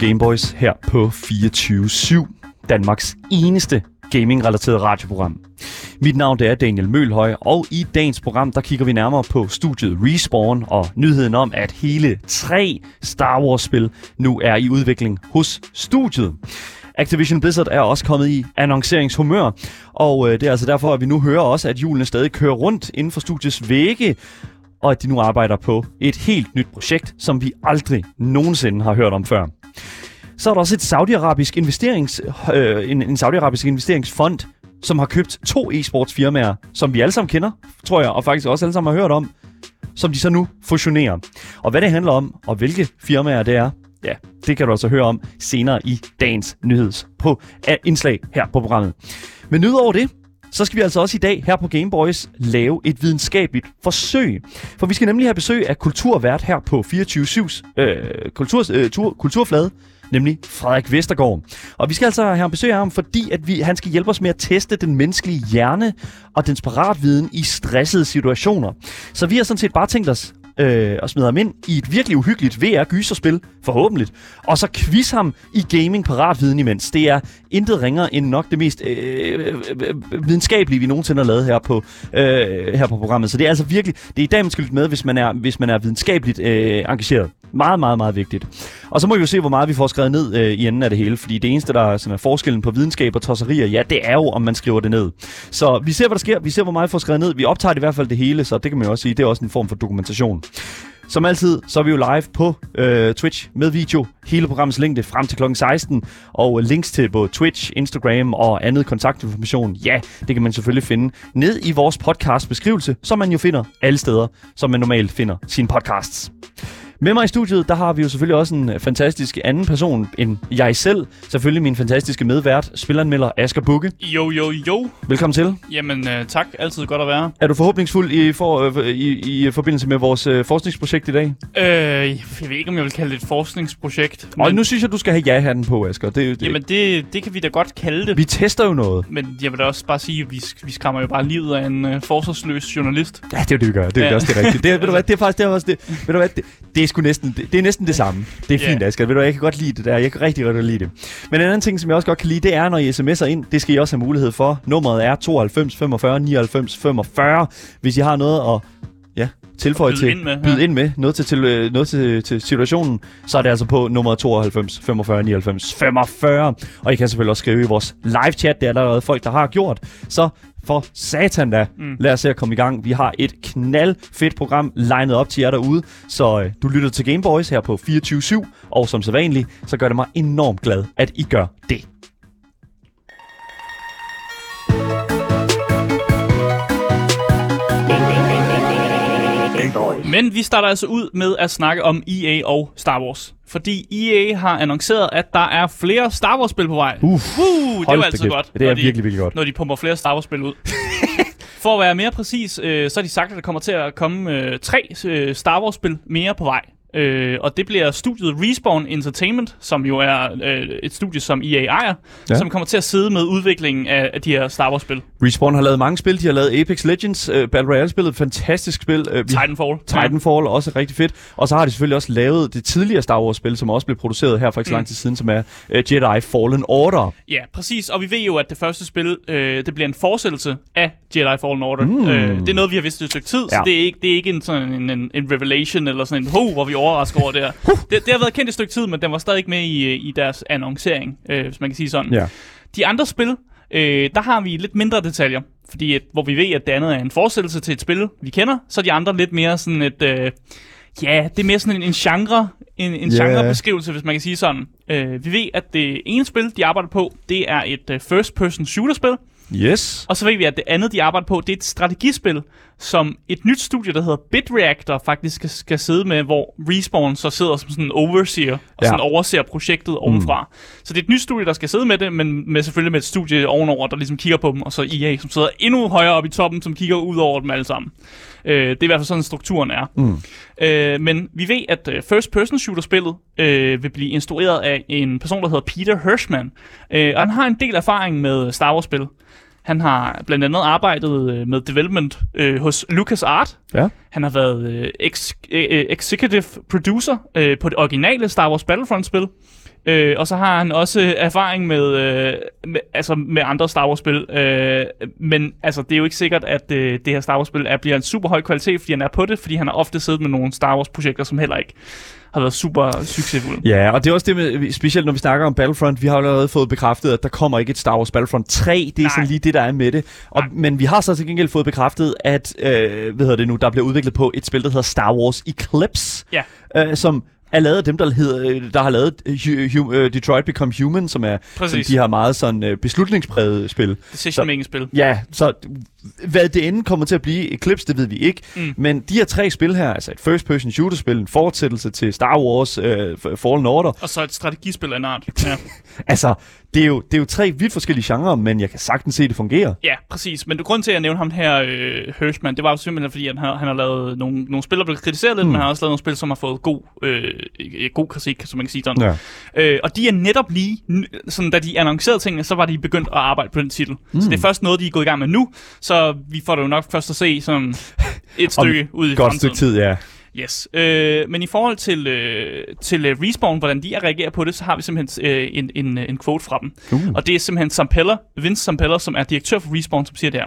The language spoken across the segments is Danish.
Gameboys her på 24-7, Danmarks eneste gaming-relateret radioprogram. Mit navn det er Daniel Mølhøj, og i dagens program der kigger vi nærmere på studiet Respawn og nyheden om, at hele tre Star Wars-spil nu er i udvikling hos studiet. Activision Blizzard er også kommet i annonceringshumør, og øh, det er altså derfor, at vi nu hører også, at julen stadig kører rundt inden for studiets vægge, og at de nu arbejder på et helt nyt projekt, som vi aldrig nogensinde har hørt om før. Så er der også et saudiarabisk investerings, øh, en, en saudiarabisk investeringsfond, som har købt to e-sports firmaer, som vi alle sammen kender, tror jeg, og faktisk også alle sammen har hørt om, som de så nu fusionerer. Og hvad det handler om, og hvilke firmaer det er, ja, det kan du altså høre om senere i dagens nyheds på indslag her på programmet. Men udover det, så skal vi altså også i dag her på Gameboys lave et videnskabeligt forsøg. For vi skal nemlig have besøg af kulturvært her på 24-7's øh, kultur, øh, tur, kulturflade, nemlig Frederik Vestergaard. Og vi skal altså have ham besøg af ham, fordi at vi, han skal hjælpe os med at teste den menneskelige hjerne og dens paratviden i stressede situationer. Så vi har sådan set bare tænkt os øh, og smider ham ind i et virkelig uhyggeligt VR-gyserspil, forhåbentlig. Og så quiz ham i gaming paratviden imens. Det er intet ringere end nok det mest øh, øh, videnskabelige, vi nogensinde har lavet her på, øh, her på programmet. Så det er altså virkelig, det er i dag, man skal lytte med, hvis man er, hvis man er videnskabeligt øh, engageret. Meget, meget, meget vigtigt. Og så må vi jo se, hvor meget vi får skrevet ned øh, i enden af det hele, fordi det eneste, der er, sådan er forskellen på videnskab og tosserier, ja, det er jo, om man skriver det ned. Så vi ser, hvad der sker. Vi ser, hvor meget vi får skrevet ned. Vi optager det i hvert fald det hele, så det kan man jo også sige, det er også en form for dokumentation. Som altid, så er vi jo live på øh, Twitch med video. Hele programmets længde frem til kl. 16. Og links til både Twitch, Instagram og andet kontaktinformation, ja, det kan man selvfølgelig finde ned i vores podcast beskrivelse, som man jo finder alle steder, som man normalt finder sine podcasts. Med mig i studiet, der har vi jo selvfølgelig også en øh, fantastisk anden person end jeg selv. Selvfølgelig min fantastiske medvært, spilanmelder Asger Bukke. Jo, jo, jo. Velkommen til. Jamen, øh, tak. Altid godt at være. Er du forhåbningsfuld i, for, øh, i, i forbindelse med vores øh, forskningsprojekt i dag? Øh, jeg ved ikke, om jeg vil kalde det et forskningsprojekt. Og nu synes jeg, du skal have ja-hatten på, Asger. Det, det, Jamen, det, det kan vi da godt kalde det. vi tester jo noget. Men jeg vil da også bare sige, at vi, vi skræmmer jo bare livet af en øh, forsvarsløs journalist. Ja, det er det, vi gør. Det er ja. Også det rigtige. Det, ved du hvad, det er faktisk det er også det. Ved du hvad, det, det sgu næsten det, det er næsten det samme. Det er fint, Asger. Ved du jeg kan godt lide det der. Jeg kan rigtig, rigtig lide det. Men en anden ting, som jeg også godt kan lide, det er, når I sms'er ind. Det skal I også have mulighed for. Nummeret er 92 45 99 45. Hvis I har noget at ja, tilføje til, ind med, byde ja. ind med, noget til, til, øh, noget til, til situationen, så er det altså på nummer 92 45 99 45. Og I kan selvfølgelig også skrive i vores live chat, det er der allerede folk, der har gjort. Så for satan da, mm. lad os se at komme i gang. Vi har et knaldfedt program legnet op til jer derude, så øh, du lytter til Gameboys her på 24-7, og som sædvanligt, så gør det mig enormt glad, at I gør det. Men vi starter altså ud med at snakke om EA og Star Wars. Fordi EA har annonceret, at der er flere Star Wars-spil på vej. Uh, Uh, det er jo altid kæft. godt. Det er de, virkelig, virkelig godt. Når de pumper flere Star Wars-spil ud. For at være mere præcis, øh, så har de sagt, at der kommer til at komme øh, tre øh, Star Wars-spil mere på vej. Øh, og det bliver studiet Respawn Entertainment, som jo er øh, et studie, som EA ejer, Ja. ja. som kommer til at sidde med udviklingen af, af de her Star Wars-spil. Respawn har lavet mange spil. De har lavet Apex Legends, uh, Battle Royale-spillet, fantastisk spil. Vi Titanfall. Titanfall også rigtig fedt. Og så har de selvfølgelig også lavet det tidligere Star Wars-spil, som også blev produceret her for ikke så lang tid siden, som er uh, Jedi Fallen Order. Ja, præcis. Og vi ved jo, at det første spil, øh, det bliver en fortsættelse af Jedi Fallen Order. Mm. Øh, det er noget, vi har vidst i et stykke tid, ja. Ja. så det er ikke, det er ikke en, sådan en, en, en revelation eller sådan en, ho, hvor vi overrasker over det her. det, det har været kendt et stykke tid, men den var stadig ikke med i, i deres annoncering, øh, hvis man kan sige sådan. Ja. De andre spil, øh, der har vi lidt mindre detaljer. Fordi at, hvor vi ved, at det andet er en fortsættelse til et spil, vi kender, så er de andre lidt mere sådan et... Øh, ja, det er mere sådan en, en genre, en, en Ja. genrebeskrivelse, hvis man kan sige sådan. Øh, vi ved, at det ene spil, de arbejder på, det er et øh, first-person shooter-spil. Yes. Og så ved vi, at det andet, de arbejder på, det er et strategispil, som et nyt studie, der hedder BitReactor, faktisk skal, skal sidde med, hvor Respawn så sidder som sådan en overseer, og Ja. sådan overser projektet ovenfra. Så det er et nyt studie, der skal sidde med det, men med selvfølgelig med et studie ovenover, der ligesom kigger på dem, og så EA, som sidder endnu højere oppe i toppen, som kigger ud over dem alle sammen. Øh, det er i hvert fald sådan, strukturen er. Mm. Øh, men vi ved, at øh, first person shooter spillet øh, vil blive instrueret af en person, der hedder Peter Hirschman. Øh, og han har en del erfaring med Star Wars spil. Han har blandt andet arbejdet øh, med development øh, hos LucasArts. Ja. Han har været øh, ex, øh, executive producer øh, på det originale Star Wars Battlefront-spil. Øh, og så har han også erfaring med, øh, med, altså med andre Star Wars-spil. Øh, men altså, det er jo ikke sikkert, at øh, det her Star Wars-spil er, bliver en super høj kvalitet, fordi han er på det, fordi han har ofte siddet med nogle Star Wars-projekter, som heller ikke har været super succesfulde. Ja, og det er også det med, specielt når vi snakker om Battlefront, vi har jo allerede fået bekræftet, at der kommer ikke et Star Wars Battlefront 3, det er Nej. sådan lige det, der er med det. Og, men vi har så til gengæld fået bekræftet, at, øh, hvad hedder det nu, der bliver udviklet på et spil, der hedder Star Wars Eclipse, Ja. øh, som er lavet af dem, der, hedder, øh, der har lavet uh, uh, Detroit Become Human, som er Præcis. som de har meget sådan uh, beslutningspræget spil. Decision making spil. Ja, så hvad det ende kommer til at blive Eclipse, det ved vi ikke. Mm. Men de her tre spil her, altså et first-person shooter-spil, en fortsættelse til Star Wars uh, Fallen Order, Og så et strategispil af en art. Ja. altså, det er, jo, det er jo tre vidt forskellige genrer, men jeg kan sagtens se, at det fungerer. Ja, præcis. Men det grund til, at jeg nævnte ham her, øh, Hirschman, det var jo simpelthen, fordi han har, han har lavet nogle, nogle spil, der blev kritiseret lidt, mm. men han har også lavet nogle spil, som har fået god, øh, god kritik, som man kan sige sådan. Ja. Øh, og de er netop lige, sådan, da de annoncerede tingene, så var de begyndt at arbejde på den titel. Mm. Så det er først noget, de er gået i gang med nu, så vi får det jo nok først at se som et stykke ud i Godt fremtiden. stykke tid, ja. Yes. Øh, men i forhold til, øh, til uh, Respawn, hvordan de reagerer på det, så har vi simpelthen øh, en, en, en quote fra dem. Uh. Og det er simpelthen Sampella, Vince Sampella, som er direktør for Respawn, som siger det her.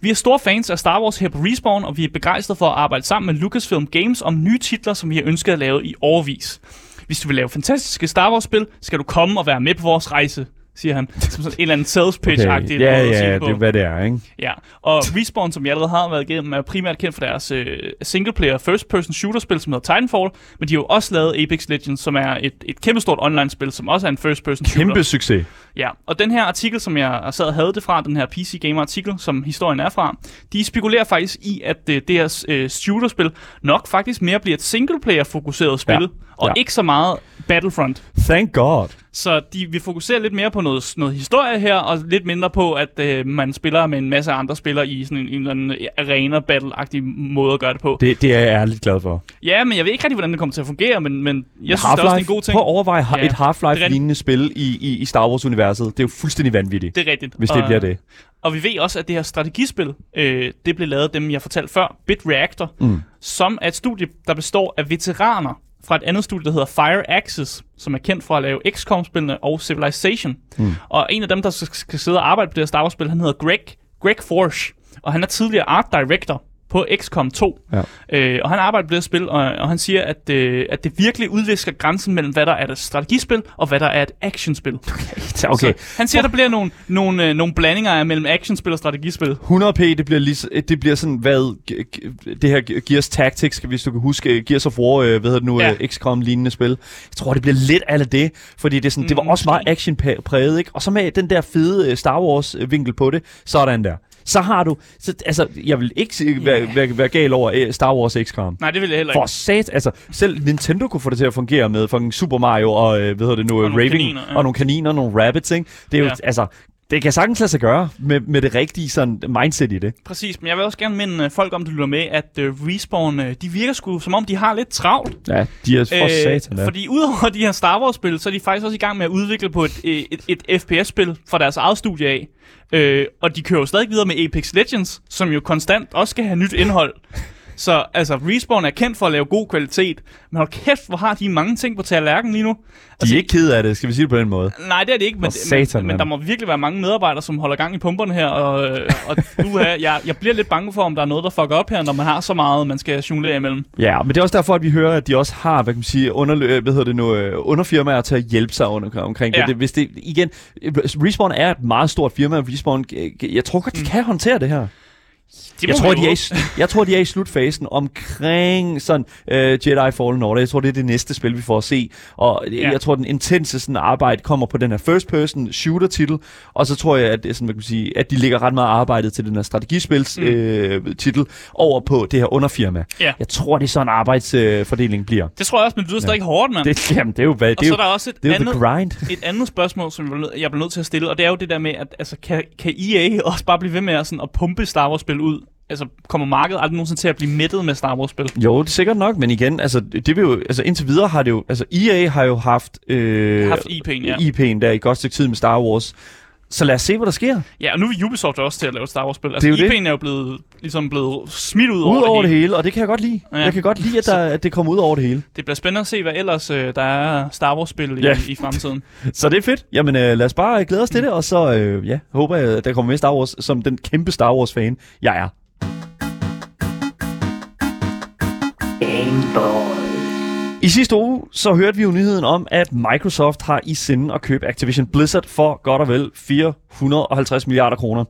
Vi er store fans af Star Wars her på Respawn, og vi er begejstrede for at arbejde sammen med Lucasfilm Games om nye titler, som vi har ønsket at lave i overvis. Hvis du vil lave fantastiske Star Wars-spil, skal du komme og være med på vores rejse, siger han. Som sådan en eller anden sales pitch-agtig Okay. Ja, sige ja, det på. er, hvad det er, ikke? Ja, og Respawn, som jeg allerede har været igennem, er primært kendt for deres øh, single-player first-person shooter-spil, som hedder Titanfall, men de har jo også lavet Apex Legends, som er et, et kæmpestort online-spil, som også er en first-person shooter. Kæmpe succes. Ja, og den her artikel, som jeg sad og havde det fra, den her PC Gamer artikel, som historien er fra, de spekulerer faktisk i, at øh, det her øh, shooter-spil nok faktisk mere bliver et single-player-fokuseret spil, Ja, og ja. ikke så meget Battlefront. Thank God. Så de vil fokusere lidt mere på noget, noget historie her, og lidt mindre på, at øh, man spiller med en masse andre spillere i sådan en, en eller anden arena-battle-agtig måde at gøre det på. Det, det er jeg ærligt glad for. Ja, men jeg ved ikke rigtig, hvordan det kommer til at fungere, men, men jeg synes det er også, det er en god ting. Prøv at overveje Ja, et. Half-Life-lignende spil i, i, i Star Wars-universet. Det er jo fuldstændig vanvittigt, Det er rigtigt. hvis det og, bliver det. Og vi ved også, at det her strategispil, øh, det blev lavet af dem, jeg fortalte før, Bit Reactor, Mm. som er et studie, der består af veteraner fra et andet studie, der hedder Fire Axis, som er kendt for at lave XCOM-spillene og Civilization. Mm. Og en af dem, der skal sidde og arbejde på det her Star Wars-spil, han hedder Greg, Greg Forge, og han er tidligere art director på XCOM 2. Ja. Øh, og han arbejder på det spil, og, og han siger, at, øh, at det virkelig udvisker grænsen mellem, hvad der er et strategispil, og hvad der er et actionspil. Okay, Så han siger, der bliver nogle, nogle, øh, nogle blandinger mellem actionspil og strategispil. 100p, det bliver, lige, det bliver sådan, hvad det her Gears Tactics, hvis du kan huske, Gears of War, øh, hvad hedder det nu, Ja. ja. XCOM-lignende spil. Jeg tror, det bliver lidt af det, fordi det, er sådan, det var Mm, også meget action-præget, ikke? Og så med den der fede øh, Star Wars-vinkel på det, sådan der. Så har du, så, altså, jeg vil ikke yeah. være, være, være gal over øh, Star Wars XCOM. Nej, det vil jeg heller For ikke. sat, altså selv Nintendo kunne få det til at fungere med fucking Super Mario og, øh, hvad hedder det nu, Og og nogle Raving, kaniner, ja. og nogle kaniner, nogle rabbits, ikke? Det er jo, Ja. ja. altså, det kan sagtens lade sig gøre med, med det rigtige sådan, mindset i det. Præcis, men jeg vil også gerne minde øh, folk om, der lytter med, at uh, Respawn, uh, de virker sgu som om, de har lidt travlt. Ja, de er for satan, ja. fordi udover de her Star Wars-spil, så er de faktisk også i gang med at udvikle på et, et, et, et FPS-spil fra deres eget studie af. Øh, og de kører jo stadig videre med Apex Legends, som jo konstant også skal have nyt indhold. Så altså, Respawn er kendt for at lave god kvalitet, men hold kæft, hvor har de mange ting på tallerkenen lige nu. De Altså, er ikke ked af det, skal vi sige det på den måde. Nej, det er det ikke, men, satan, men, men der må virkelig være mange medarbejdere, som holder gang i pumperne her, og, og er, jeg, jeg bliver lidt bange for, om der er noget, der fucker op her, når man har så meget, man skal jonglere imellem. Ja, men det er også derfor, at vi hører, at de også har, hvad kan man sige, under, hvad hedder det nu, øh, underfirmaer til at hjælpe sig under, omkring Ja. det. det. Hvis det, igen, Respawn er et meget stort firma, Respawn, jeg tror godt, de kan håndtere det her. Det Jeg tror, de er, i, jeg tror, de er i slutfasen omkring sådan uh, Jedi Fallen Order. Jeg tror, det er det næste spil, vi får at se. Og ja. Ja. jeg tror, den intense sådan, arbejde kommer på den her first person shooter titel. Og så tror jeg, at, er sådan, hvad kan man sige, at de lægger ret meget arbejdet til den her strategispils Mm. øh, titel over på det her underfirma. Ja. Jeg tror, det er sådan arbejdsfordelingen øh, bliver. Det tror jeg også, men det lyder stadig hårdt, mand. Det, jamen, det er jo, hvad, og det er så jo, er der også et det er andet, grind. et andet spørgsmål, som jeg bliver, nødt, jeg bliver nødt til at stille, og det er jo det der med, at altså, kan, kan EA også bare blive ved med at, sådan, at pumpe Star Wars-spil ud? Altså, kommer markedet aldrig nogensinde til at blive mættet med Star Wars-spil? Jo, det er sikkert nok, men igen, altså, det vil jo, altså indtil videre har det jo, altså EA har jo haft, øh, Haft IP'en, ja. IP'en der i godt stykke tid med Star Wars. Så lad os se, hvad der sker. Ja, og nu er Ubisoft også til at lave et Star Wars-spil. Altså, Det er jo det. IP'en er jo blevet, ligesom blevet smidt ud, Ud over det hele. hele, og det kan jeg godt lide. Ja. Jeg kan godt lide, at, der, at det kommer ud over det hele. Det bliver spændende at se, hvad ellers øh, der er Star Wars-spil Ja. i, i fremtiden. Så det er fedt. Jamen øh, lad os bare glæde os til det, og så øh, ja, håber jeg, at der kommer med Star Wars, som den kæmpe Star Wars-fan, jeg er. I sidste uge så hørte vi jo nyheden om, at Microsoft har i sinde at købe Activision Blizzard for godt og vel 450 milliarder kroner.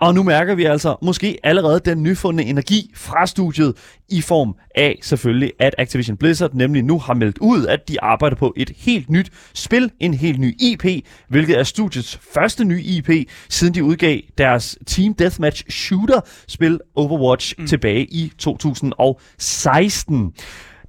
Og nu mærker vi altså måske allerede den nyfundne energi fra studiet i form af selvfølgelig, at Activision Blizzard nemlig nu har meldt ud, at de arbejder på et helt nyt spil, en helt ny IP, hvilket er studiets første nye IP, siden de udgav deres Team Deathmatch Shooter spil Overwatch mm. tilbage i 2016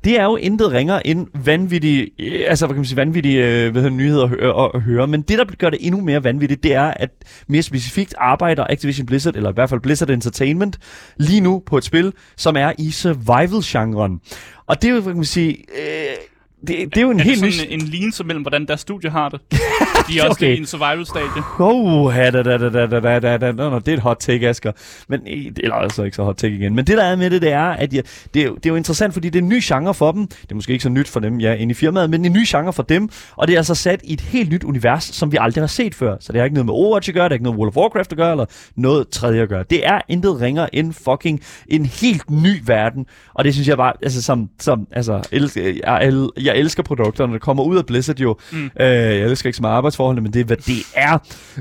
det er jo intet ringer end vanvittige, øh, altså hvad kan man sige, vanvittige øh, hvad hedder, nyheder at høre, at høre. Men det, der gør det endnu mere vanvittigt, det er, at mere specifikt arbejder Activision Blizzard, eller i hvert fald Blizzard Entertainment, lige nu på et spil, som er i survival-genren. Og det er jo, hvad kan man sige, øh, det, det er jo en er helt det sådan ny... en linse mellem, hvordan deres studie har det. De er også okay. i en survival-stadie. Oh, da, da, da, da, da, da, da. Nå, nå, det er et hot take, Asger. Men, eller altså ikke så hot take igen. Men det, der er med det, det er, at jeg, det, er det er jo interessant, fordi det er en ny genre for dem. Det er måske ikke så nyt for dem, ja, inde i firmaet, men en ny genre for dem. Og det er altså sat i et helt nyt univers, som vi aldrig har set før. Så det har ikke noget med Overwatch at gøre, det har ikke noget World of Warcraft at gøre, eller noget tredje at gøre. Det er intet ringer end fucking en helt ny verden. Og det synes jeg bare, altså som, som altså, el, jeg, el, jeg elsker produkterne, der kommer ud af Blizzard jo. Mm. Øh, jeg elsker ikke så meget arbejdsforholdene, men det er, hvad det er.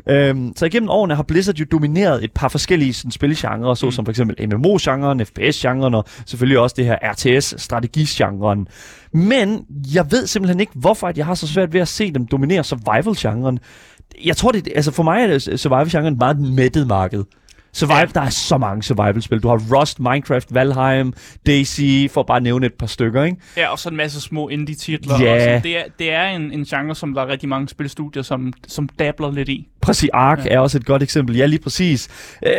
Øhm, så igennem årene har Blizzard jo domineret et par forskellige sådan, spilgenre, såsom mm. for eksempel MMO-genren, FPS-genren og selvfølgelig også det her RTS-strategigenren. Men jeg ved simpelthen ikke, hvorfor at jeg har så svært ved at se dem dominere survival-genren. Jeg tror, det, altså for mig er survival-genren et meget mættet marked. Survival, ja. der er så mange survival-spil. Du har Rust, Minecraft, Valheim, DayZ, for bare at nævne et par stykker, ikke? Ja, og så en masse små indie-titler. Ja. sådan. Det er, det er en, en genre, som der er rigtig mange spilstudier, som, som dabler lidt i. Præcis, Ark ja. er også et godt eksempel. Ja, lige præcis. Øh,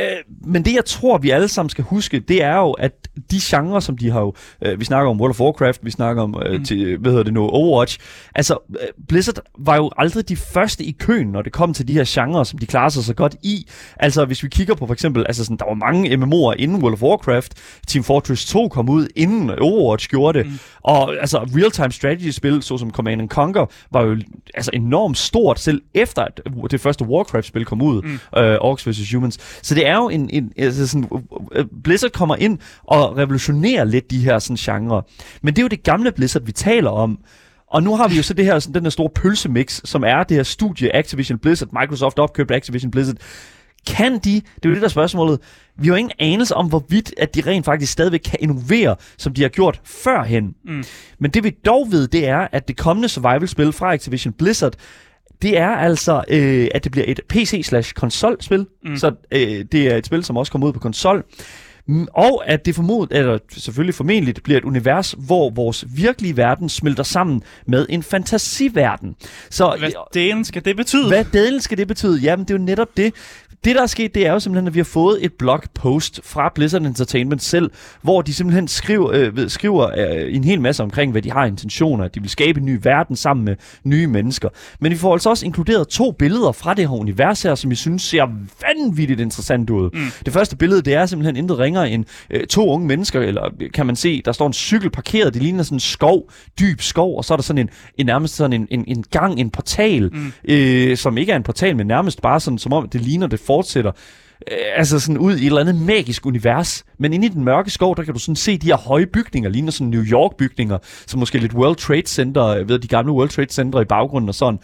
men det, jeg tror, vi alle sammen skal huske, det er jo, at de genrer, som de har jo... Øh, vi snakker om World of Warcraft, vi snakker om, øh, mm. til, hvad hedder det nu, Overwatch. Altså, øh, Blizzard var jo aldrig de første i køen, når det kom til de her genrer, som de klarer sig så godt i. Altså, hvis vi kigger på for eksempel, altså sådan, der var mange MMO'er inden World of Warcraft. Team Fortress 2 kom ud, inden Overwatch gjorde det. Mm. Og altså, real-time strategy-spil, såsom Command and Conquer, var jo altså enormt stort, selv efter at det første Warcraft-spil kom ud, mm. øh, Orcs vs. Humans. Så det er jo en, en altså sådan, øh, Blizzard kommer ind og revolutionerer lidt de her sådan genre. Men det er jo det gamle Blizzard, vi taler om. Og nu har vi jo så det her, sådan, den her store pølsemix, som er det her studie Activision Blizzard, Microsoft opkøbt Activision Blizzard. Kan de, det er jo det der er spørgsmålet, vi har jo ingen anelse om, hvorvidt at de rent faktisk stadigvæk kan innovere, som de har gjort førhen. Mm. Men det vi dog ved, det er, at det kommende survival-spil fra Activision Blizzard, det er altså, øh, at det bliver et PC-slash-konsolspil. Mm. Så øh, det er et spil, som også kommer ud på konsol. Mm, Og at det formodet, eller selvfølgelig formentlig, det bliver et univers, hvor vores virkelige verden smelter sammen med en fantasiverden. Så Hvad delen skal det betyde? hvad delen skal det betyde? Jamen, det er jo netop det. Det, der er sket, det er jo simpelthen, at vi har fået et blogpost fra Blizzard Entertainment selv, hvor de simpelthen skriver, øh, ved- skriver øh, en hel masse omkring, hvad de har intentioner, at de vil skabe en ny verden sammen med nye mennesker. Men vi får altså også inkluderet to billeder fra det her univers her, som jeg synes ser vanvittigt interessant ud. Mm. Det første billede, det er simpelthen intet ringere end øh, to unge mennesker, eller øh, kan man se, der står en cykel parkeret, det ligner sådan en skov, dyb skov, og så er der sådan en, en nærmest sådan en, en, en gang, en portal, mm. øh, som ikke er en portal, men nærmest bare sådan, som om det ligner, det fortsætter øh, altså sådan ud i et eller andet magisk univers. Men inde i den mørke skov, der kan du sådan se de her høje bygninger, ligner sådan New York bygninger, som måske lidt World Trade Center, øh, ved de gamle World Trade Center i baggrunden og sådan.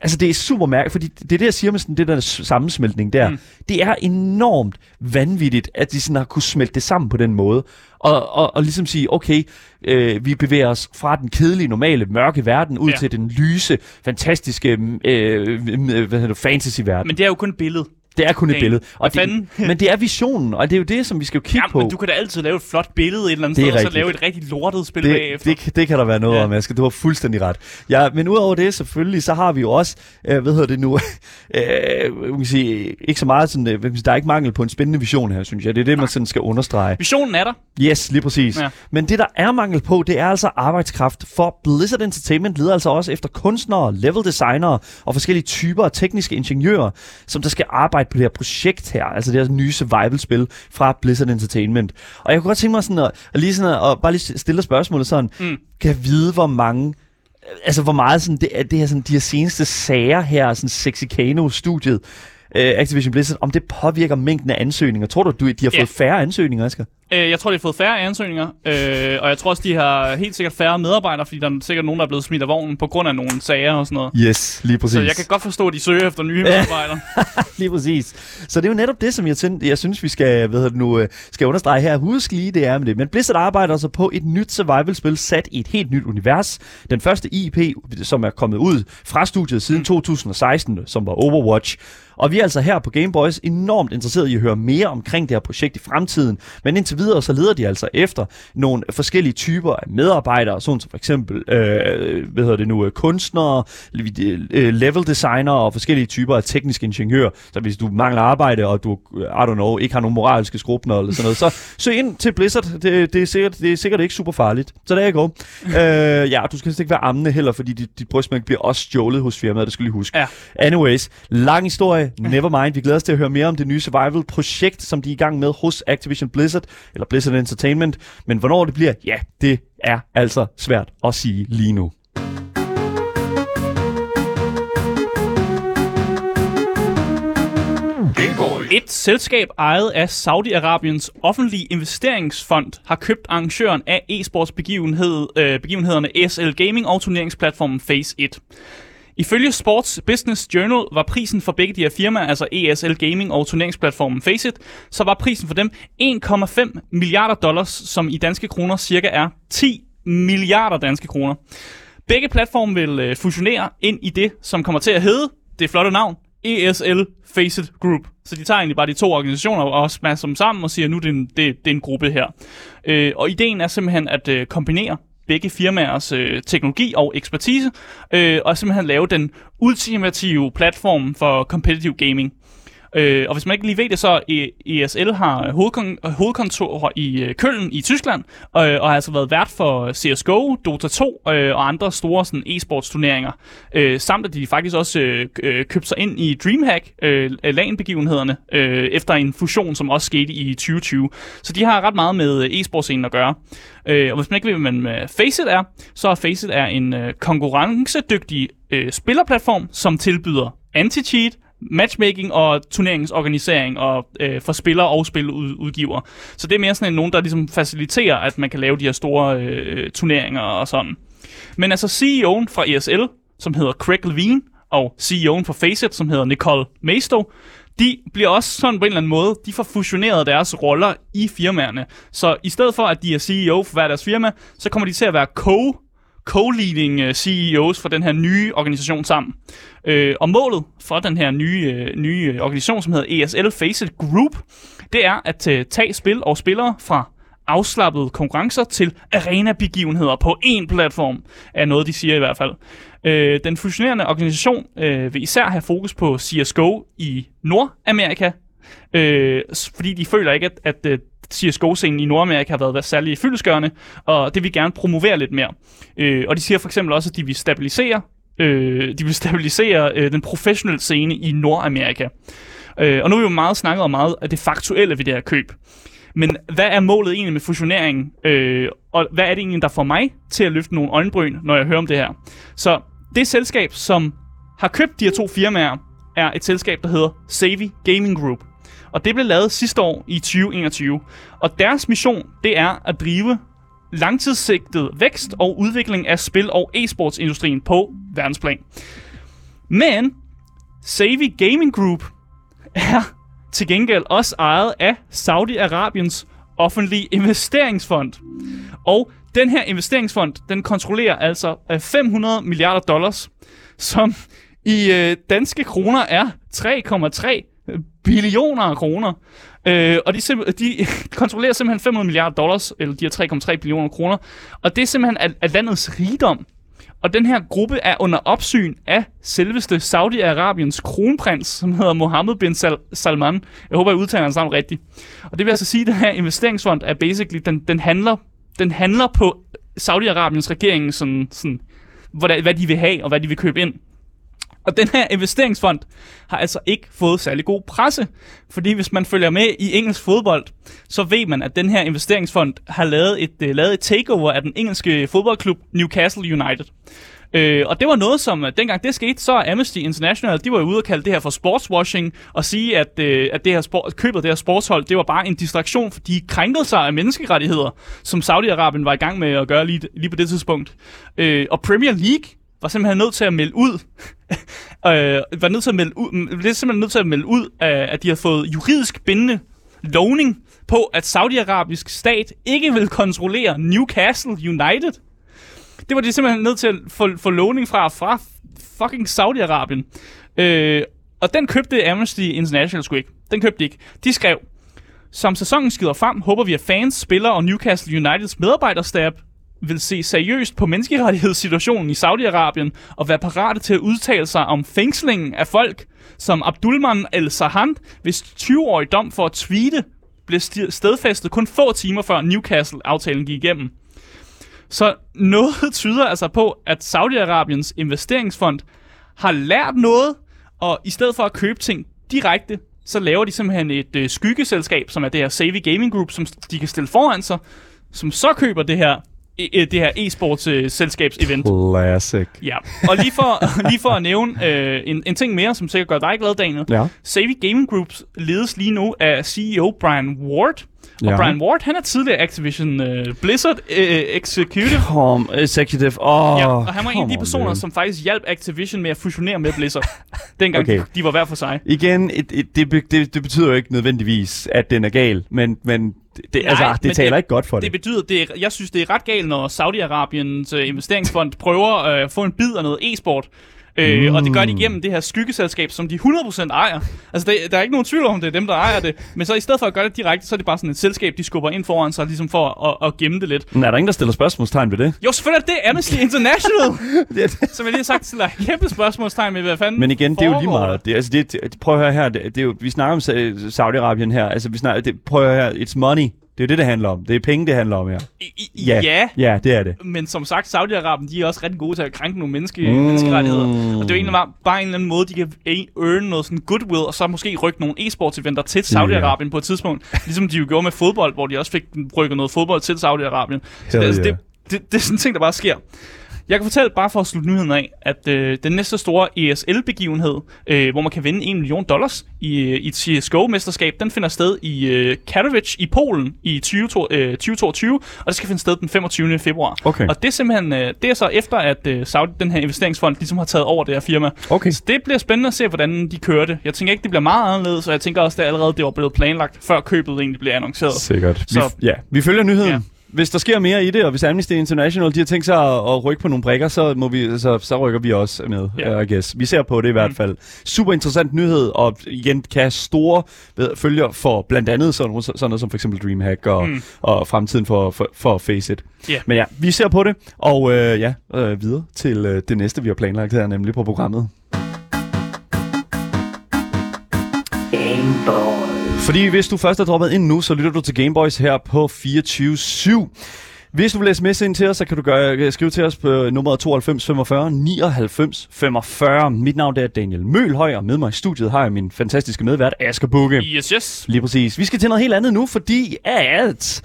Altså det er super mærkeligt, fordi det er det, jeg siger med sådan det der sammensmeltning der. Mm. Det er enormt vanvittigt, at de sådan har kunne smelte det sammen på den måde. Og, og, og ligesom sige, okay, øh, vi bevæger os fra den kedelige, normale, mørke verden ud Ja. til den lyse, fantastiske, øh, øh, hvad hedder det, fantasy-verden. Men det er jo kun et billede. Det er kun et billede. Og det, fanden? men det er visionen, og det er jo det, som vi skal jo kigge Ja, på. men du kan da altid lave et flot billede et eller andet Det sted, og så lave et rigtig lortet spil det, bagefter. det, det, kan der være noget Ja. om, Asger. Du har fuldstændig ret. Ja, men udover det, selvfølgelig, så har vi jo også, øh, hvad hedder det nu, øh, man kan sige, ikke så meget sådan, øh, der er ikke mangel på en spændende vision her, synes jeg. Det er det, man sådan skal understrege. Visionen er der. Yes, lige præcis. Ja. Men det, der er mangel på, det er altså arbejdskraft. For Blizzard Entertainment leder altså også efter kunstnere, level designere og forskellige typer af tekniske ingeniører, som der skal arbejde på det her projekt her, altså det her nye survival-spil fra Blizzard Entertainment. Og jeg kunne godt tænke mig sådan at, at lige sådan at, at bare lige stille spørgsmålet sådan, Mm. kan jeg vide, hvor mange altså hvor meget sådan, det, det her, sådan, de her seneste sager her, sådan Sexicano-studiet, øh, Activision Blizzard, om det påvirker mængden af ansøgninger. Tror du, du de har fået færre ansøgninger, Asger? Øh, jeg tror, de har fået færre ansøgninger, øh, og jeg tror også, de har helt sikkert færre medarbejdere, fordi der er sikkert nogen, der er blevet smidt af vognen på grund af nogle sager og sådan noget. Yes, lige præcis. Så jeg kan godt forstå, at de søger efter nye medarbejdere. Lige præcis. Så det er jo netop det, som jeg, tænd, jeg synes, vi skal, hvad hedder det nu, øh, skal understrege her. Husk lige, det er med det. Men Blizzard arbejder altså på et nyt survival-spil sat i et helt nyt univers. Den første IP, som er kommet ud fra studiet siden 2016, som var Overwatch. Og vi er altså her på Game Boys enormt interesserede i at høre mere omkring det her projekt i fremtiden. Men indtil videre, så leder de altså efter nogle forskellige typer af medarbejdere, sådan som for eksempel, øh, hvad hedder det nu, øh, kunstnere, øh, level designer og forskellige typer af tekniske ingeniører. Så hvis du mangler arbejde, og du, øh, I don't know, ikke har nogen moralske skrubner eller sådan noget, så søg ind til Blizzard. Det, det, er, sikkert, det er sikkert ikke super farligt. Så der er jeg går. øh, ja, du skal ikke være ammende heller, fordi dit, dit brystmælk bliver også stjålet hos firmaet, det skal du lige huske. Ja. Anyways, lang historie, Nevermind. Vi glæder os til at høre mere om det nye survival-projekt, som de er i gang med hos Activision Blizzard, eller Blizzard Entertainment. Men hvornår det bliver, ja, det er altså svært at sige lige nu. Et selskab ejet af Saudi-Arabiens offentlige investeringsfond har købt arrangøren af e-sports begivenhed, øh, begivenhederne SL Gaming og turneringsplatformen Phase 1. Ifølge Sports Business Journal var prisen for begge de her firmaer, altså ESL Gaming og turneringsplatformen Faceit, så var prisen for dem 1,5 milliarder dollars, som i danske kroner cirka er 10 milliarder danske kroner. Begge platforme vil øh, fusionere ind i det, som kommer til at hedde, det flotte navn, ESL Faceit Group. Så de tager egentlig bare de to organisationer og smasher dem sammen og siger, nu det er en, det, det er en gruppe her. Øh, og ideen er simpelthen at øh, kombinere begge firmaers øh, teknologi og ekspertise, øh, og simpelthen lave den ultimative platform for competitive gaming. Øh, og hvis man ikke lige ved det, så ESL har hovedkon- hovedkontor i øh, Køln i Tyskland, øh, og har altså været vært for øh, CSGO, Dota 2 øh, og andre store sådan, e-sports turneringer. Øh, samt at de faktisk også øh, øh købte sig ind i DreamHack, øh, LAN-begivenhederne, øh, efter en fusion, som også skete i 2020. Så de har ret meget med e-sportscenen at gøre. Øh, og hvis man ikke ved, hvad man Faceit er, så er Faceit er en øh, konkurrencedygtig øh, spillerplatform, som tilbyder anti-cheat, matchmaking og turneringsorganisering og øh, for spillere og spiludgiver. Så det er mere sådan en nogen, der ligesom faciliterer, at man kan lave de her store øh, turneringer og sådan. Men altså CEO'en fra ESL, som hedder Craig Levine, og CEO'en for Faceit, som hedder Nicole Maisto, de bliver også sådan på en eller anden måde, de får fusioneret deres roller i firmaerne. Så i stedet for, at de er CEO for hver deres firma, så kommer de til at være co co-leading øh, uh, CEOs for den her nye organisation sammen. Øh, og målet for den her nye, øh, nye organisation, som hedder ESL Facet Group, det er at uh, tage spil og spillere fra afslappede konkurrencer til arena-begivenheder på én platform, er noget, de siger i hvert fald. Øh, den fusionerende organisation øh, vil især have fokus på CSGO i Nordamerika, øh, fordi de føler ikke, at, at CSGO-scenen i Nordamerika har været særlig fyldesgørende, og det vil gerne promovere lidt mere. Øh, og de siger for eksempel også, at de vil stabilisere, øh, de vil stabilisere øh, den professionelle scene i Nordamerika. Øh, og nu har vi jo meget snakket om meget af det faktuelle ved det her køb. Men hvad er målet egentlig med fusioneringen? Øh, og hvad er det egentlig, der får mig til at løfte nogle øjenbryn, når jeg hører om det her? Så det selskab, som har købt de her to firmaer, er et selskab, der hedder Savvy Gaming Group. Og det blev lavet sidste år i 2021. Og deres mission, det er at drive langtidssigtet vækst og udvikling af spil- og e-sportsindustrien på verdensplan. Men Savvy Gaming Group er til gengæld også ejet af Saudi-Arabiens offentlige investeringsfond. Og den her investeringsfond, den kontrollerer altså øh, 500 milliarder dollars, som i øh, danske kroner er 3,3 billioner af kroner. Øh, og de, simp- de kontrollerer simpelthen 500 milliarder dollars, eller de har 3,3 billioner kroner. Og det er simpelthen af, af landets rigdom. Og den her gruppe er under opsyn af selveste Saudi-Arabiens kronprins, som hedder Mohammed bin Sal- Salman. Jeg håber, jeg udtaler hans navn rigtigt. Og det vil altså sige, at den her investeringsfond er basically, den, den, handler, den handler på Saudi-Arabiens regering, sådan, sådan, hvad, hvad de vil have og hvad de vil købe ind. Og den her investeringsfond har altså ikke fået særlig god presse, fordi hvis man følger med i engelsk fodbold, så ved man, at den her investeringsfond har lavet et, uh, lavet et takeover af den engelske fodboldklub Newcastle United. Øh, og det var noget, som øh, dengang det skete, så Amnesty International, de var ude og kalde det her for sportswashing, og sige, at, øh, at det her sport, købet af det her sportshold, det var bare en distraktion, fordi de krænkede sig af menneskerettigheder, som Saudi-Arabien var i gang med at gøre lige, lige på det tidspunkt. Øh, og Premier League var simpelthen nødt til at melde ud, øh, var nødt til at melde ud, blev simpelthen nødt til at melde ud, at, at de har fået juridisk bindende lovning på, at Saudi-Arabisk stat ikke vil kontrollere Newcastle United. Det var de simpelthen nødt til at få, få lovning fra, fra fucking Saudi-Arabien. Øh, og den købte Amnesty International sgu ikke. Den købte de ikke. De skrev, som sæsonen skider frem, håber vi, at fans, spillere og Newcastle Uniteds medarbejderstab vil se seriøst på menneskerettighedssituationen i Saudi-Arabien og være parate til at udtale sig om fængslingen af folk, som Abdulman El-Sahan, hvis 20-årig dom for at tweete blev stedfæstet kun få timer før Newcastle-aftalen gik igennem. Så noget tyder altså på, at Saudi-Arabiens investeringsfond har lært noget, og i stedet for at købe ting direkte, så laver de simpelthen et øh, skyggeselskab, som er det her Savvy Gaming Group, som de kan stille foran sig, som så køber det her e- det her e-sports øh, selskabs event. Classic. Ja, og lige for, lige for at nævne øh, en, en ting mere, som sikkert gør dig glad, Daniel. Ja. Savvy Gaming Groups ledes lige nu af CEO Brian Ward. Og Ja. Brian Ward, han er tidligere Activision øh, Blizzard øh, Executive. Kom, executive. Åh, Ja, og han var en af de come on, personer, man. som faktisk hjalp Activision med at fusionere med Blizzard. Dengang Okay. okay. de var hver for sig. Igen, et, et, det, det, det betyder jo ikke nødvendigvis, at den er gal, men, men det, det, Nej, altså, det taler det- ikke godt for det. Det betyder, det er, jeg synes, det er ret galt, når Saudi-Arabiens øh, investeringsfond prøver øh, at få en bid af noget e-sport. Øh, mm. Og det gør de igennem det her skyggeselskab, som de 100% ejer. Altså, det, der er ikke nogen tvivl om, det er dem, der ejer det. Men så i stedet for at gøre det direkte, så er det bare sådan et selskab, de skubber ind foran sig, ligesom for at, at gemme det lidt. Men er der ingen, der stiller spørgsmålstegn ved det? Jo, selvfølgelig er det Amnesty International! som jeg lige har sagt, stiller kæmpe spørgsmålstegn med, hvad fanden Men igen, det er jo lige meget. Det, altså, det, det, prøv at høre her. Det, det er jo, vi snakker om Sa- Saudi-Arabien her. Altså, vi snakker, det, prøv at høre her. It's money. Det er det, det handler om. Det er penge, det handler om her. I, Ja. ja. Ja, det er det. Men som sagt, Saudi-Arabien, de er også rigtig gode til at krænke nogle menneske, mm. menneskerettigheder. Og det er jo egentlig bare, bare en eller anden måde, de kan a- earn noget sådan goodwill, og så måske rykke nogle e-sports-eventer til Saudi-Arabien på et tidspunkt. Ligesom de jo gjorde med fodbold, hvor de også fik rykket noget fodbold til Saudi-Arabien. Så det, altså, yeah. det, det, det er sådan en ting, der bare sker. Jeg kan fortælle bare for at slutte nyheden af, at øh, den næste store ESL-begivenhed, øh, hvor man kan vinde 1 million dollars i, øh, i et CSGO-mesterskab, den finder sted i øh, Katowice i Polen i 20, øh, 2022, og det skal finde sted den 25. februar. Okay. Og det er simpelthen, øh, det er så efter, at øh, Saudi, den her investeringsfond ligesom har taget over det her firma. Okay. Så det bliver spændende at se, hvordan de kører det. Jeg tænker ikke, det bliver meget anderledes, og jeg tænker også, at det allerede det var blevet planlagt, før købet egentlig blev annonceret. Sikkert. Vi, Så- ja, vi følger nyheden. Ja. Hvis der sker mere i det, og hvis Amnesty International de har tænkt sig at, at rykke på nogle brikker, så, må vi, så, så rykker vi også med, yeah. I guess. Vi ser på det i hvert Mm. fald. Super interessant nyhed, og igen kan store ved, følger for blandt andet sådan, noget- sådan noget som for eksempel Dreamhack og, Mm. og fremtiden for, for, for Faceit. Ja. Men ja, vi ser på det, og øh, ja, øh, videre til øh, det næste, vi har planlagt her, nemlig på programmet. Fordi hvis du først er droppet ind nu, så lytter du til Gameboys her på 24-7. Hvis du vil sms ind til os, så kan du gøre, skrive til os på nummeret 92 45 99 45. Mit navn er Daniel Mølhøj, og med mig i studiet har jeg min fantastiske medvært Asger Bukke. Yes, yes. Lige præcis. Vi skal til noget helt andet nu, fordi at...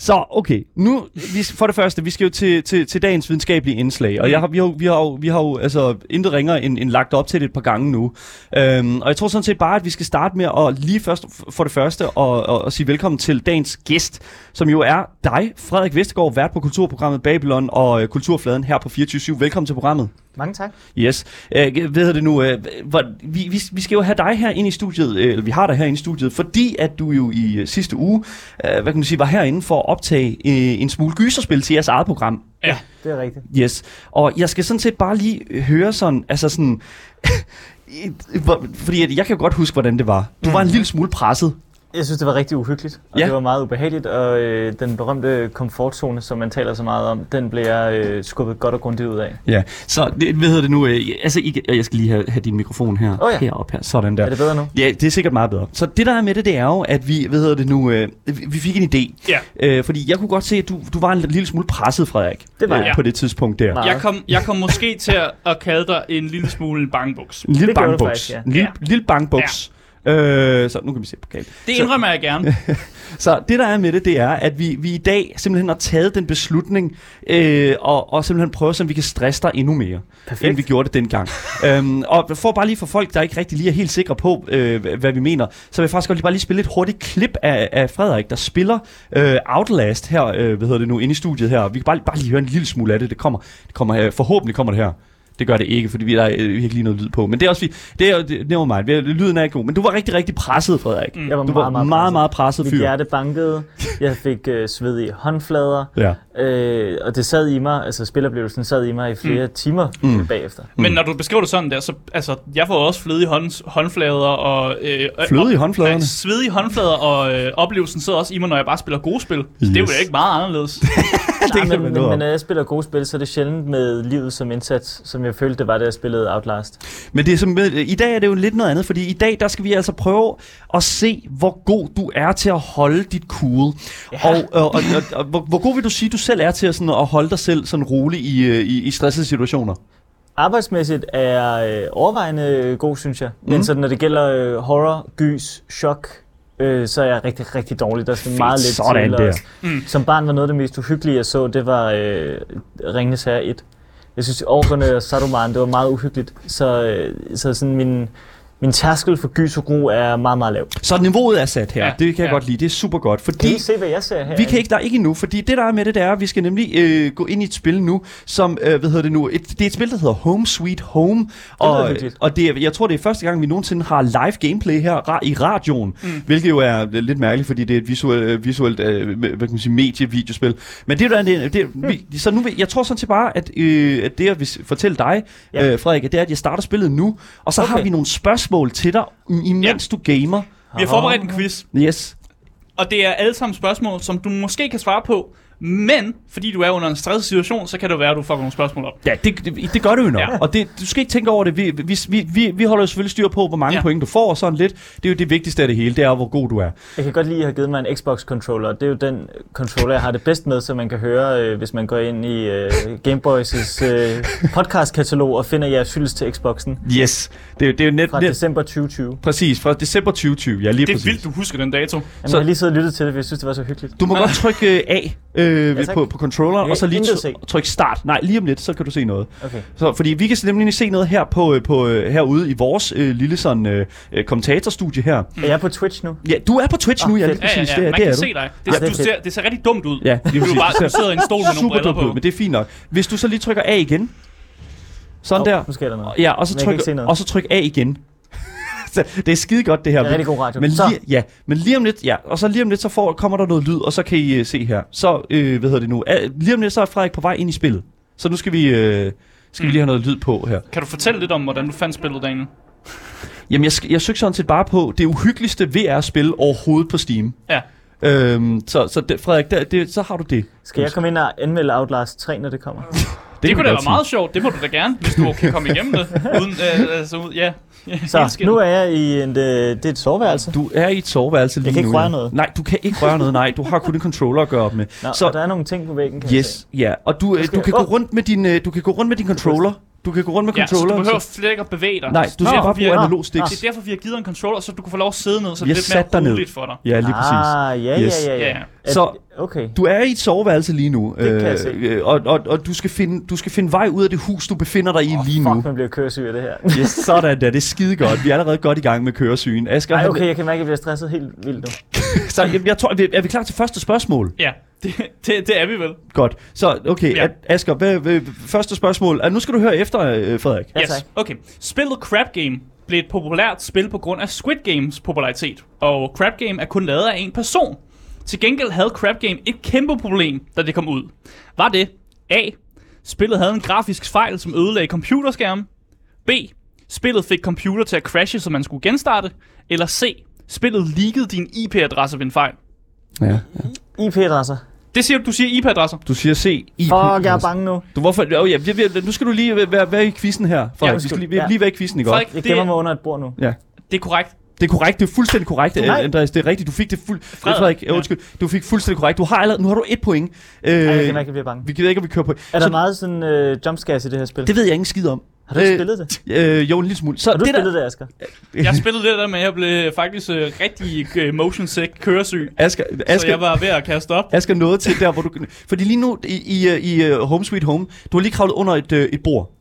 Så, okay. Nu, vi, for det første, vi skal jo til, til, til dagens videnskabelige indslag. Og jeg har, vi, har, jo- vi, har, jo- vi har jo altså, intet ringer end, end lagt op til det et par gange nu. Øhm, og jeg tror sådan set bare, at vi skal starte med at lige først, for det første og, og, og sige velkommen til dagens gæst, som jo er dig, Frederik Vestergaard, vært på kulturprogrammet Babylon og øh, Kulturfladen her på 24 Velkommen til programmet. Mange tak. Yes. Øh, ved det nu, øh, hvor, vi, vi, vi skal jo have dig her ind i studiet, øh, eller vi har dig her inde i studiet, fordi at du jo i øh, sidste uge, øh, hvad kan man sige, var herinde for at optage øh, en smule gyserspil til jeres eget program. Ja. Det er rigtigt. Yes. Og jeg skal sådan set bare lige høre sådan, altså sådan, fordi at jeg kan jo godt huske, hvordan det var. Du var en lille smule presset. Jeg synes, det var rigtig uhyggeligt, og Ja. ja. det var meget ubehageligt, og øh, den berømte komfortzone, som man taler så meget om, den blev jeg øh, skubbet godt og grundigt ud af. Ja, så det, hvad hedder det nu? Øh, altså, I, jeg skal lige have, have din mikrofon her. Åh ja. Heroppe her. Sådan der. Er det bedre nu? Ja, det er sikkert meget bedre. Så det der er med det, det er jo, at vi, hvad hedder det nu, øh, vi fik en idé. Ja. Øh, fordi jeg kunne godt se, at du, du var en lille smule presset, Frederik. Det var øh, jeg. På det tidspunkt der. Meget. Jeg kom, jeg kom måske til at, at kalde dig en lille smule en bangbuks. En lille bankbuks. ja. En lille, Ja. lille bankbuks. Øh, så nu kan vi se på kald. Det Så- indrømmer jeg gerne. Så det der er med det, det er, at vi, vi i dag simpelthen har taget den beslutning, øh, og, og simpelthen prøver, så vi kan stresse dig endnu mere, Perfekt. end vi gjorde det dengang. øhm, og for bare lige for folk, der ikke rigtig lige er helt sikre på, øh, hvad vi mener, så vil jeg faktisk godt lige bare lige spille et hurtigt klip af, af Frederik, der spiller øh, Outlast her, øh, hvad hedder det nu, inde i studiet her. Vi kan bare, bare lige høre en lille smule af det. Det kommer, det kommer her, forhåbentlig kommer det her. Det gør det ikke, fordi vi, der er øh, vi har ikke lige noget lyd på. Men det er også, vi- det er jo, det, never mind, lyden er ikke god. Men du var rigtig, rigtig presset, Frederik. Mm. Jeg var Du var meget, meget, meget, meget presset Mit fyr. hjerte bankede, jeg fik øh, svedige håndflader, Ja. øh, og det sad i mig, altså spiloplevelsen sad i mig i flere mm. timer Mm. mm. bagefter. Men når du beskriver det sådan der, så altså, jeg får også fløde i hånd, håndflader og... Øh, Fløde i og- håndfladerne? Nej, svedige håndflader, og øh, oplevelsen sidder også i mig, når jeg bare spiller gode spil. Yes. Det er jo ikke meget anderledes. Nej, kan men, men, men når jeg spiller gode spil, så er det sjældent med livet som indsats, som jeg følte, det var, da jeg spillede Outlast. Men det er som, i dag er det jo lidt noget andet, fordi i dag der skal vi altså prøve at se, hvor god du er til at holde dit cool. Ja. Og, og, og, og, og hvor, hvor god vil du sige, du selv er til at, sådan, at holde dig selv sådan rolig i, øh, i, i stressede situationer? Arbejdsmæssigt er jeg øh, overvejende god, synes jeg. Men Mm. så når det gælder øh, horror, gys, chok, øh, så er jeg rigtig, rigtig dårlig. Der skal Fedt, meget lidt sådan til. der. Mm. Som barn var noget af det mest uhyggelige, jeg så, det var øh, Ringenes Herre 1. Jeg synes, Orkerne og Saruman, det var meget uhyggeligt. Så, øh, så sådan min, min tærskel for gys og gru er meget, meget lav. Så niveauet er sat her. Ja. Det kan jeg ja. godt lide. Det er super godt. Kan Fordi I se, hvad jeg ser her? vi kan ikke, der er ikke endnu, fordi det der er med det, det er, at vi skal nemlig øh, gå ind i et spil nu, som, øh, hvad hedder det nu, et, det er et spil, der hedder Home Sweet Home, og, lyder hyggeligt. og det er, jeg tror, det er første gang, vi nogensinde har live gameplay her ra- i radioen, mm. hvilket jo er lidt mærkeligt, fordi det er et visuelt, øh, visuelt øh, hvad kan man sige, medie-videospil. Men det er det, det, vi, så nu, vil- jeg tror sådan set bare, at, øh, at det, jeg vil fortælle dig, Ja. øh, Frederik, det er, at jeg starter spillet nu, og så okay. har vi nogle spørgsmål til dig, imens ja. du gamer. Vi har forberedt en quiz, Yes. og det er alle sammen spørgsmål, som du måske kan svare på, men fordi du er under en stresset situation, så kan det være, at du får nogle spørgsmål op. Ja, det, det, det gør du jo nok. Ja. Og det, du skal ikke tænke over det. Vi, vi, vi, vi, holder jo selvfølgelig styr på, hvor mange ja. Ja. point du får og sådan lidt. Det er jo det vigtigste af det hele, det er, hvor god du er. Jeg kan godt lide at have givet mig en Xbox-controller. Det er jo den controller, jeg har det bedst med, så man kan høre, øh, hvis man går ind i øh, Gameboys' øh, podcast-katalog og finder jeres hyldes til Xboxen Yes. Det, er- det er jo net, fra net, december 2020. præcis, fra december 2020. Ja, lige Det er præcis. vildt, du husker den dato. Jamen, Så- jeg har lige siddet og lyttet til det, for jeg synes, det var så hyggeligt. Du må godt trykke øh, A øh, Ja, tak. på, på controlleren, Jeg og så lige tr- tryk start. Nej, lige om lidt, så kan du se noget. Okay. Så, fordi vi kan nemlig se noget her på, øh, på øh, herude i vores øh, lille sådan øh, øh, kommentatorstudie her. Er jeg på Twitch nu? Ja, du er på Twitch Ah, nu, ja, lige Ja, ja, præcis. ja. Det, er- Man det er kan du. se dig. Det, Ja, det er du ser, det ser rigtig dumt ud. Ja, lige Du, er bare, du sidder i en stol med nogle Super briller dumt ud, på. men det er fint nok. Hvis du så lige trykker A igen. Sådan Hov, der. Nu sker der noget. Ja, og så, tryk, og så tryk A igen. Så det er skide godt det her. Det er rigtig god radio. Men lige, ja, men lige om lidt, ja, og så lige om lidt, så får, kommer der noget lyd, og så kan I uh, se her. Så, øh, hvad hedder det nu? Uh, lige om lidt, så er Frederik på vej ind i spillet. Så nu skal vi, øh, skal vi lige have noget lyd på her. Kan du fortælle lidt om, hvordan du fandt spillet, Daniel? Jamen, jeg, jeg søgte sådan set bare på det uhyggeligste VR-spil overhovedet på Steam. Ja. Øhm, så, så det, Frederik, der, det, så har du det. Skal jeg komme ind og anmelde Outlast 3, når det kommer? Det, det kunne da være meget sjovt. Det må du da gerne, hvis du kan komme igennem det. Uden, øh, altså, ud- ja. Så nu er jeg i en, øh, det er et soveværelse. Du er i et soveværelse lige kan ikke nu. røre noget. Nej, du kan ikke røre noget. Nej, du har kun en controller at gøre op med. Nå, Så- der er nogle ting på væggen, kan jeg se. Yes, ja. Og du, øh, du kan jeg- gå rundt med din, øh, du kan gå rundt med din controller. Du kan gå rundt med Ja, så du controller. behøver slet ikke at bevæge dig. Nej, du skal er bare derfor, vi bruge har- analog sticks. Det er derfor, vi har givet dig en controller, så du kan få lov at sidde ned, så Vi det er lidt mere ned. roligt for dig. Ja, lige præcis. Ah, ja, Yes. ja, ja, Ja, ja. ja. Så- Okay. Du er i et soveværelse lige nu, Det kan jeg se. øh, og, og, og du, skal finde, du skal finde vej ud af det hus, du befinder dig i Åh, lige fuck, nu. man bliver køresyg af det her. Yes, sådan der, det er skide godt. Vi er allerede godt i gang med køresygen. Asger, Ej, han- okay, jeg kan mærke, at jeg bliver stresset helt vildt nu. så, jeg, jeg tror, er vi- er vi klar til første spørgsmål? Ja, det, det, det er vi vel. Godt. Så, okay, Ja. Asger, hvad, hvad, første spørgsmål. Ah, nu skal du høre efter, øh, Frederik. Ja, Yes. tak. Okay. Spillet Crab Game blev et populært spil på grund af Squid Games popularitet. Og Crab Game er kun lavet af en person. Til gengæld havde Crab Game et kæmpe problem, da det kom ud. Var det A. Spillet havde en grafisk fejl, som ødelagde computerskærmen. B. Spillet fik computer til at crashe, så man skulle genstarte. Eller C. Spillet leakede din IP-adresse ved en fejl. Ja. IP-adresser. Det siger du, du siger IP-adresser. Du siger C. IP. Fuck, jeg er bange nu. Du, hvorfor? Oh, ja, vi- vi- nu skal du lige være, være i quizzen her. Frederik. Ja, vi skal lige, ja. Ja. lige være i quizzen, ikke? Frederik, Jeg det, gemmer mig er, under et bord nu. Ja. det er korrekt. Det er korrekt, det er fuldstændig korrekt, Nej. Andreas. Det er rigtigt, du fik det fuld... Frederik. Frederik, ja. Ja. undskyld. Du fik fuldstændig korrekt. Du har allerede, nu har du et point. Øh, Ej, jeg kan at jeg bliver bange. vi gider ikke, om vi kører på. Er Så- der meget sådan øh, jumpscares i det her spil? Det ved jeg ingen skid om. Har du Øh, spillet det? Øh, jo, en lille smule. Så Har du det spillet det, Asger? Jeg spillede det der med, at jeg blev faktisk øh, rigtig øh, motion sick køresyg. Der, Asger, Så Asger, jeg var ved at kaste op. Asger nåede til der, hvor du... Fordi lige nu i, i, øh, i uh, Home Sweet Home, du har lige kravlet under et, et bord.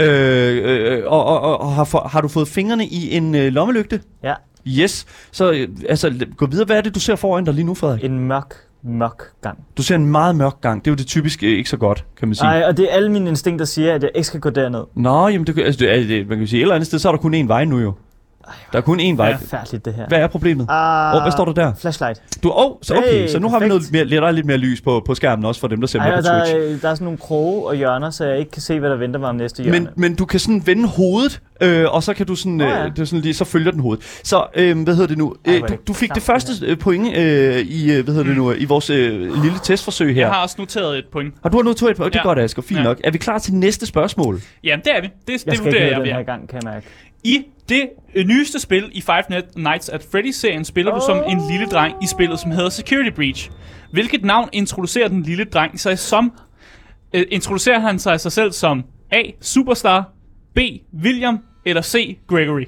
Øh, øh, og og, og, og har, for, har du fået fingrene i en uh, lommelygte? Ja. Yes. Så øh, altså, gå videre. Hvad er det, du ser foran dig lige nu, Frederik? En mørk, mørk gang. Du ser en meget mørk gang. Det er jo det typisk øh, ikke så godt, kan man sige. Nej, og det er alle mine instinkter, der siger, at jeg ikke skal gå derned. Nå, jamen, det, altså, det, er- det, man kan sige, et eller andet sted, så er der kun én vej nu jo. Der er kun én vej. Ja. Færdigt det her. Hvad er problemet? Ah, Åh, hvad står der der? Flashlight. Du, oh, så okay, Hey, så nu har vi perfekt. noget mere, der er lidt mere lys på, på skærmen også for dem, der ser Ej, med på der, Twitch. er, der er sådan nogle kroge og hjørner, så jeg ikke kan se, hvad der venter mig om næste hjørne. Men, men du kan sådan vende hovedet, øh, og så kan du sådan, øh, ja. det er sådan lige, så følger den hovedet. Så, øh, hvad hedder det nu? Ej, Øh, du, du fik det første øh, point øh, i, øh, hvad hedder det nu, i vores øh, lille testforsøg her. Jeg har også noteret et point. Har du har to et point? Det er Ja. godt, Asger. Fint Ja. nok. Er vi klar til næste spørgsmål? Jamen, det er vi. Det, jeg det skal ikke vurderer jeg, den vi her er. gang, kan jeg mærke. I det øh, nyeste spil i Five Nights at Freddy's-serien spiller du som en lille dreng i spillet, som hedder Security Breach. Hvilket navn introducerer den lille dreng sig som? Øh, introducerer han sig sig selv som A. Superstar, B. William eller C. Gregory?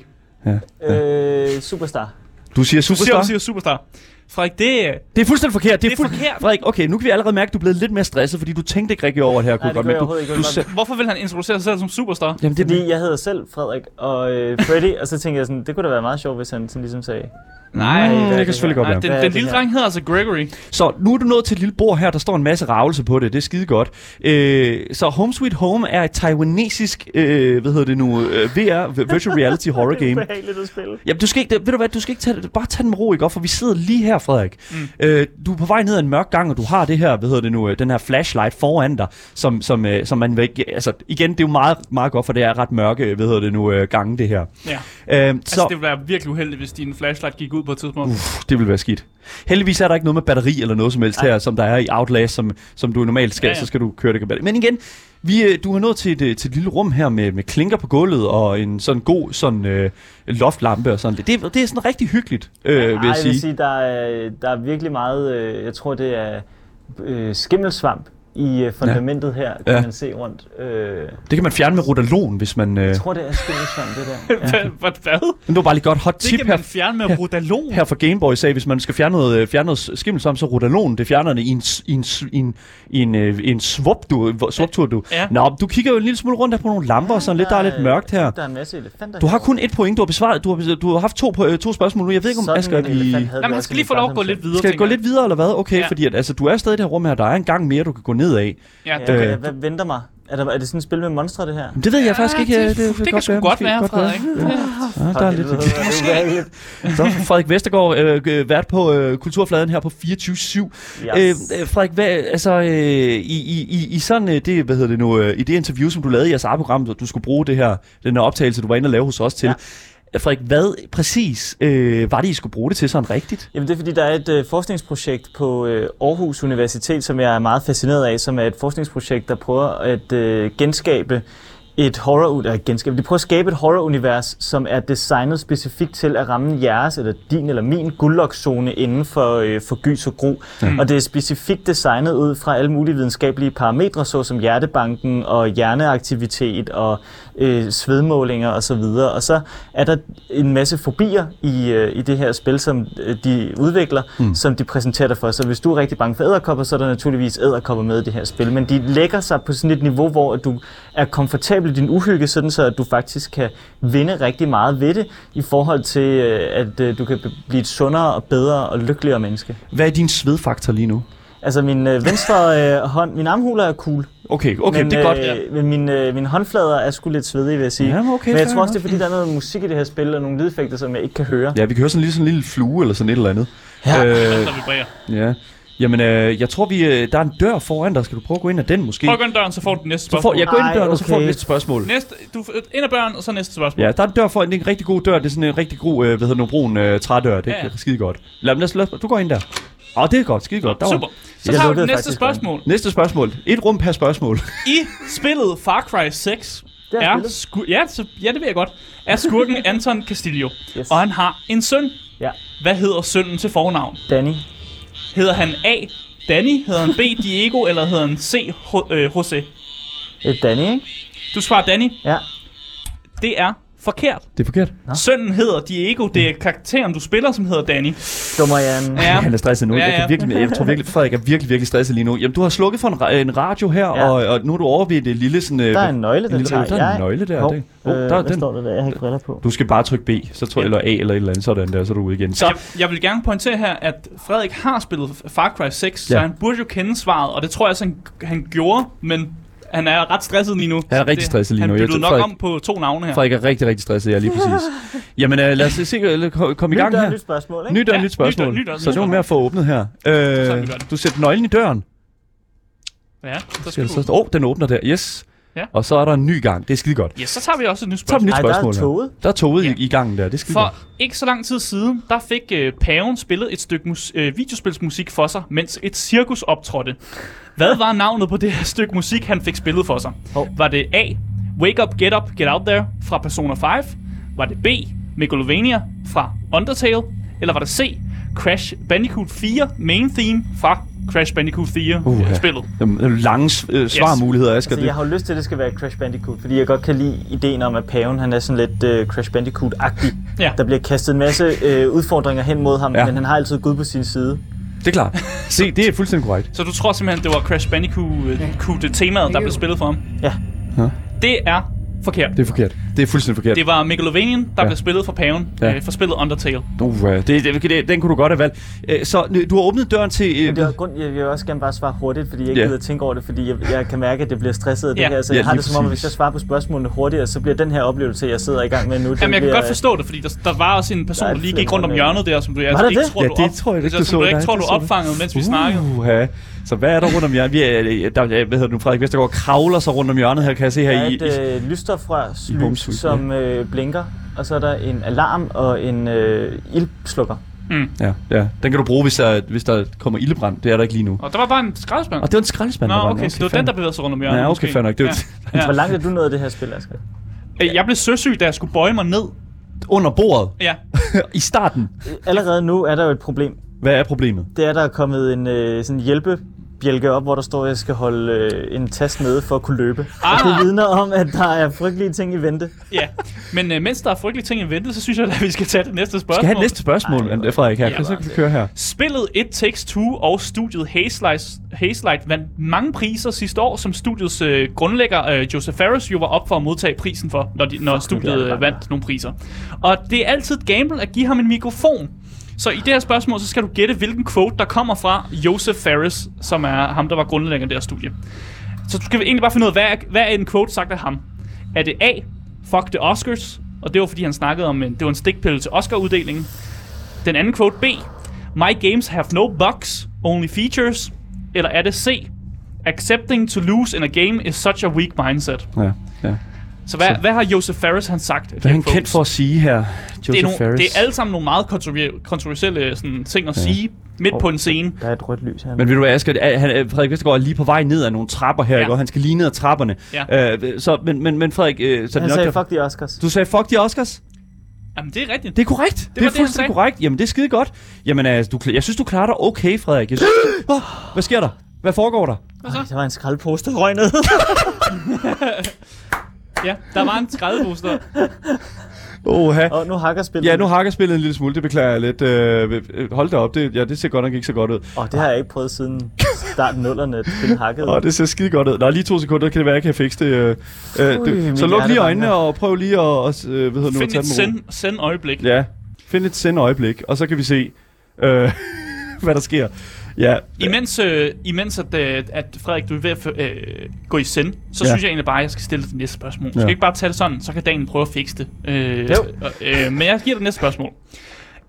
Ja. Øh, superstar. Du siger siger, superstar? du siger Superstar. Frederik, det er... Det er fuldstændig forkert. Det er, Det er fuld... forkert. Frederik, okay, nu kan vi allerede mærke, at du er blevet lidt mere stresset, fordi du tænkte ikke rigtig over det her. kunne det godt, du, ikke. du, sa- Hvorfor vil han introducere sig selv som Superstar? Jamen, det, Fordi jeg hedder selv Frederik og øh, Freddy, og så tænkte jeg sådan, det kunne da være meget sjovt, hvis han sådan ligesom sagde, Nej, Mm, det kan selvfølgelig godt være. den, den lille dreng hedder altså Gregory. Så nu er du nået til et lille bord her, der står en masse ravelse på det. Det er skide godt. Øh, så Home Sweet Home er et taiwanesisk, øh, hvad hedder det nu, øh, VR, Virtual Reality Horror det er Game. at spille. Jamen, du skal ikke, ved du hvad, du skal ikke tage det, bare tage den med ro, ikke? For vi sidder lige her, Frederik. Mm. Øh, du er på vej ned ad en mørk gang, og du har det her, hvad hedder det nu, øh, den her flashlight foran dig, som, som, øh, som man ikke, altså igen, det er jo meget, meget godt, for det er ret mørke, hvad hedder det nu, øh, gange, det her. Ja. Øh, Altså, så, det ville være virkelig uheldigt, hvis din flashlight gik ud på et tidspunkt. Uff, det vil være skidt. Heldigvis er der ikke noget med batteri eller noget som helst Nej. her, som der er i Outlast, som, som du normalt skal, Ja, ja, ja. ja. så skal du køre det batteri. Men igen, vi, øh, du har nået til et, øh, til et lille rum her med, med klinker på gulvet og en sådan god sådan, øh, loftlampe og sådan. Det, det, det er sådan rigtig hyggeligt, øh, vil Ej, jeg jeg vil sige. sige, der er, der er virkelig meget, øh, jeg tror det er øh, skimmelsvamp i øh, fundamentet her, kan Ja. man se rundt. Øh, Det kan man fjerne med rotalon, hvis man... Øh, jeg tror, det er skimmelsvamp, det der. Ja. Hvad? Men det var bare lige godt hot Det tip kan her, man fjerne med her- Rodalon. her fra Gameboy sagde, hvis man skal fjerne noget, øh, fjerne noget skimmelsvamp, så rotalon, det fjerner det i en, i en, i en, i en, øh, en svuptur, svuptur, du. Ja. Nå, du kigger jo en lille smule rundt der på nogle lamper og sådan lidt, der er lidt mørkt her. Der er en masse elefanter Du har her. kun et point. Du har besvaret. Du har, du har haft to, po- to spørgsmål nu. Jeg ved ikke, om Sådan Asger vi... Nej, vi man skal i lige få lov at gå lidt videre, Skal jeg gå lidt videre, eller hvad? Okay, Ja. ja. fordi at, altså, du er stadig i det her rum her. Der er en gang mere, du kan gå ned af. Ja, Ja, du Øh. hvad venter mig? Er, der, er det sådan et spil med monstre, det her? Det ved jeg faktisk ikke. det, Det, det, det kan sgu godt være, Frederik. Ja. Ja, der er lidt. Det er. Så Frederik Vestergaard, øh, øh, vært på øh, Kulturfladen her på 24-7. Øh, Yes. øh, Frederik, hvad, altså, øh, i, i, i, i sådan øh, det, hvad hedder det nu, øh, i det interview, som du lavede i jeres program, du skulle bruge det her, den her optagelse, du var inde og lave hos os til. Ja. Frederik, hvad præcis øh, var det, I skulle bruge det til sådan rigtigt? Jamen det er fordi, der er et øh, forskningsprojekt på øh, Aarhus Universitet, som jeg er meget fascineret af, som er et forskningsprojekt, der prøver at øh, genskabe et horror, eller genskabe, de prøver at skabe et horror-univers, som er designet specifikt til at ramme jeres, eller din eller min guldlokszone inden for, øh, for gys og gru. Mm. Og det er specifikt designet ud fra alle mulige videnskabelige parametre, såsom hjertebanken og hjerneaktivitet og øh, svedmålinger osv. Og, og så er der en masse fobier i, øh, i det her spil, som øh, de udvikler, mm. som de præsenterer dig for. Så hvis du er rigtig bange for æderkopper, så er der naturligvis æderkopper med i det her spil. Men de lægger sig på sådan et niveau, hvor du er komfortabel i din uhygge, sådan så at du faktisk kan vinde rigtig meget ved det, i forhold til, øh, at øh, du kan blive et sundere og bedre og lykkeligere menneske. Hvad er din svedfaktor lige nu? Altså min øh, venstre øh, hånd, min armhuler er cool, Okay, okay, men, det er godt. Øh, men mine, øh, mine håndflader er sgu lidt svedige, vil jeg sige. Ja, men okay, men jeg tror også, det er fordi, der er noget musik i det her spil, og nogle lydeffekter, som jeg ikke kan høre. Ja, vi kan høre sådan lige sådan en lille flue eller sådan et eller andet. Ja. Øh, Der vibrerer. ja. Jamen, øh, jeg tror, vi, øh, der er en dør foran dig. Skal du prøve at gå ind ad den, måske? Prøv at gå ind ad døren, så får du det næste Så spørgsmål. får, jeg går ind ad døren, og så får du okay. næste spørgsmål. Næste, du ind ad døren, og så næste spørgsmål. Ja, der er en dør foran. Det er en rigtig god dør. Det er sådan en rigtig god, øh, hvad hedder det, nu, brun øh, trædør. Det er Ja, ja. skide godt. Lad, lad, lad, du går ind der. Åh, det er godt. Skide godt. Der var- Super. Så tager vi det næste faktisk spørgsmål. Næste spørgsmål. Et rum per spørgsmål. I spillet Far Cry 6 Det er er spillet. sku- ja, så, ja, det ved jeg godt. Er skurken Anton Castillo. Yes. Og han har en søn. Ja. Hvad hedder sønnen til fornavn? Danny. Hedder han A. Danny? Hedder han B. Diego? Eller hedder han C. Ho- øh, Jose? Det er Danny, ikke? Du svarer Danny. Ja. Det er forkert. Det er forkert. Nå. Sønnen hedder Diego. Det er karakteren, du spiller, som hedder Danny. Dummer Jan. Ja. Han er stresset nu. Ja, Ja. Jeg, kan virkelig, jeg tror virkelig, Frederik er virkelig, virkelig stresset lige nu. Jamen, du har slukket for en, en radio her, Ja. og, og nu er du over ved det lille sådan... øh, Der er en nøgle, den lille, tager der er jeg. en nøgle der. Hov, det. Oh, øh, der er den. står der der? Jeg har ikke briller på. Du skal bare trykke B, så tror, Ja. eller A eller et eller andet, sådan der, så er du ude igen. Så, Jeg, jeg vil gerne pointere her, at Frederik har spillet Far Cry 6, ja. så han burde jo kende svaret, og det tror jeg også, han, han gjorde, men han er ret stresset lige nu. Han er rigtig det, stresset lige han nu. Jeg byttede nok Frederik- om på to navne her. Frederik er rigtig, rigtig stresset, ja, lige præcis. Jamen, øh, lad os se, eller kom, kom i gang dør, her. nyt spørgsmål, ikke? Nyt og Ja, nyt spørgsmål. nyt dør, nyt dør, så det var med at få åbnet her. Øh, du sætter nøglen i døren. Ja, så Skal du... så, oh, den åbner der. Yes. Ja. Og så er der en ny gang. Det er skide godt. Ja, så tager vi også et nyt tager spørgsmål. et nyt Ej, der er spørgsmål her. toget. Der er toget Ja. i, i gangen der. Det er skide For godt. ikke så lang tid siden, der fik øh, paven spillet et stykke mus- øh, videospilsmusik for sig, mens et cirkus optrådte. Hvad var navnet på det her stykke musik, han fik spillet for sig? Hov. Var det A. Wake Up, Get Up, Get Out There fra Persona 5? Var det B. Megalovania fra Undertale? Eller var det C. Crash Bandicoot 4 Main Theme fra Crash Bandicoot 4 Uha. uh, spillet? Jamen, øh, Lange øh, svarmuligheder, Asger. Altså, jeg har jo lyst til, at det skal være Crash Bandicoot, fordi jeg godt kan lide ideen om, at paven han er sådan lidt uh, Crash Bandicoot-agtig. Ja. Der bliver kastet en masse uh, udfordringer hen mod ham, Ja. ja. men han har altid Gud på sin side. Det er klart. Se, det er fuldstændig korrekt. Så du tror simpelthen, det var Crash Bandicoot øh, temaet, der blev spillet for ham? Ja. Ja. Det er forkert. Det er forkert. Det er fuldstændig forkert. Det var Megalovanian, der Ja. blev spillet for paven Ja. øh, for spillet Undertale. Uh, det, det, det, den kunne du godt have valgt. Øh, Så du har åbnet døren til... øh, Men det er grund, jeg vil også gerne bare svare hurtigt, fordi jeg ikke Ja. gider tænke over det, fordi jeg, jeg kan mærke, at det bliver stresset af det Ja. her. Så Ja, jeg har lige det som om, at hvis jeg svarer på spørgsmålene hurtigere, så bliver den her oplevelse, jeg sidder i gang med nu, den Jamen, jeg kan bliver, godt forstå det, fordi der, der var også en person, Der er lige gik rundt om hjørnet der, som du der ikke det? tror, Ja, du det tror jeg ikke, som du så. du ikke tror, det du. opfangede, mens vi snakkede. Så hvad er der rundt om hjørnet? Vi er, øh, der, øh, hvad hedder du, Frederik Vestergaard kravler sig rundt om hjørnet her, kan jeg se her Der er i... et øh, lysstofrør, i Home lys, Suite, som øh, blinker, og så er der en alarm og en øh, ildslukker. ja, ja, den kan du bruge, hvis der, hvis der kommer ildebrand. Det er der ikke lige nu. Og der var bare en skraldespand. Og det var en skraldespand, Nå, der var okay, så det var den, der bevægede sig rundt om hjørnet. Ja, okay, fair nok. Det var Ja. Ja. Hvor langt er du nået af det her spil, Asger? Øh, Jeg blev søsyg, da jeg skulle bøje mig ned. under bordet. Ja, I starten. Allerede nu er der jo et problem. Hvad er problemet? Det er, der er kommet en øh, sådan hjælpebjælke op, hvor der står, at jeg skal holde øh, en tast nede for at kunne løbe. Ah. Og det vidner om, at der er frygtelige ting i vente. ja. Men øh, mens der er frygtelige ting i vente, så synes jeg, at vi skal tage det næste spørgsmål. Skal have næste spørgsmål, Ej, Ej, Frederik her? Ja, så kan vi køre her. Spillet It Takes Two og studiet Hazelight, vandt mange priser sidste år, som studiets øh, grundlægger øh, Joseph Ferris jo var op for at modtage prisen for, når, de, når Fuck, det studiet det øh, vandt nogle priser. Og det er altid et gamble at give ham en mikrofon. Så i det her spørgsmål, så skal du gætte, hvilken quote, der kommer fra Joseph Ferris, som er ham, der var grundlægger af det her studie. Så du skal egentlig bare finde ud af, hvad er, hvad er en quote sagt af ham? Er det A, fuck the Oscars? Og det var fordi, han snakkede om, en, det var en stikpille til Oscar-uddelingen. Den anden quote B, My games have no bugs, only features. Eller er det C, Accepting to lose in a game is such a weak mindset. Ja, ja. Så hvad, Så- hvad har Joseph Ferris han sagt? Hvad er han kendt for at sige her, Joseph det er, nogle, Ferris? det er alle sammen nogle meget kontrover- kontroversielle sådan, ting at Ja. sige midt på en scene. Der er et rødt lys her. Men ved du hvad, Asger, er- han, Frederik Vestergaard er lige på vej ned ad nogle trapper her, Ja. og han skal lige ned ad trapperne. Ja. Øh, så, men, men, men Frederik, øh, så Han det sagde, nok, fuck de Oscars. du sagde fuck de Oscars? Jamen, det er rigtigt. Det er korrekt. Det, var det er fuldstændig korrekt. Jamen, det er skide godt. Jamen, altså, du, jeg synes, du klarer dig okay, Frederik. Jeg synes, oh, hvad sker der? Hvad foregår der? Hvad så? Ej, der var en skraldpose, der røg ned. Ja, der var en skraldebooster. Oha. og nu hakker spillet. Ja, nu hakker spillet en lille smule, det beklager jeg lidt. Øh, hold da op, det, ja, det ser godt nok ikke så godt ud. Og det har jeg ikke prøvet siden starten nullerne, at spillet hakket. Åh, det ser skide godt ud. Nå, lige to sekunder, kan det være, jeg kan fikse det. Øh, øh, Ui, det så luk lige øjnene og prøv lige at, at øh, hvad hedder det nu, at Find tage et send, send øjeblik. Ja, find et send øjeblik, og så kan vi se, øh, hvad der sker. Ja, Imens, øh, imens at, øh, at Frederik, du er ved at øh, gå i send, så Ja. synes jeg egentlig bare, at jeg skal stille det næste spørgsmål. Du Ja. skal ikke bare tage det sådan, så kan dagen prøve at fikse det. Øh, Jo. øh, men jeg giver dig næste spørgsmål.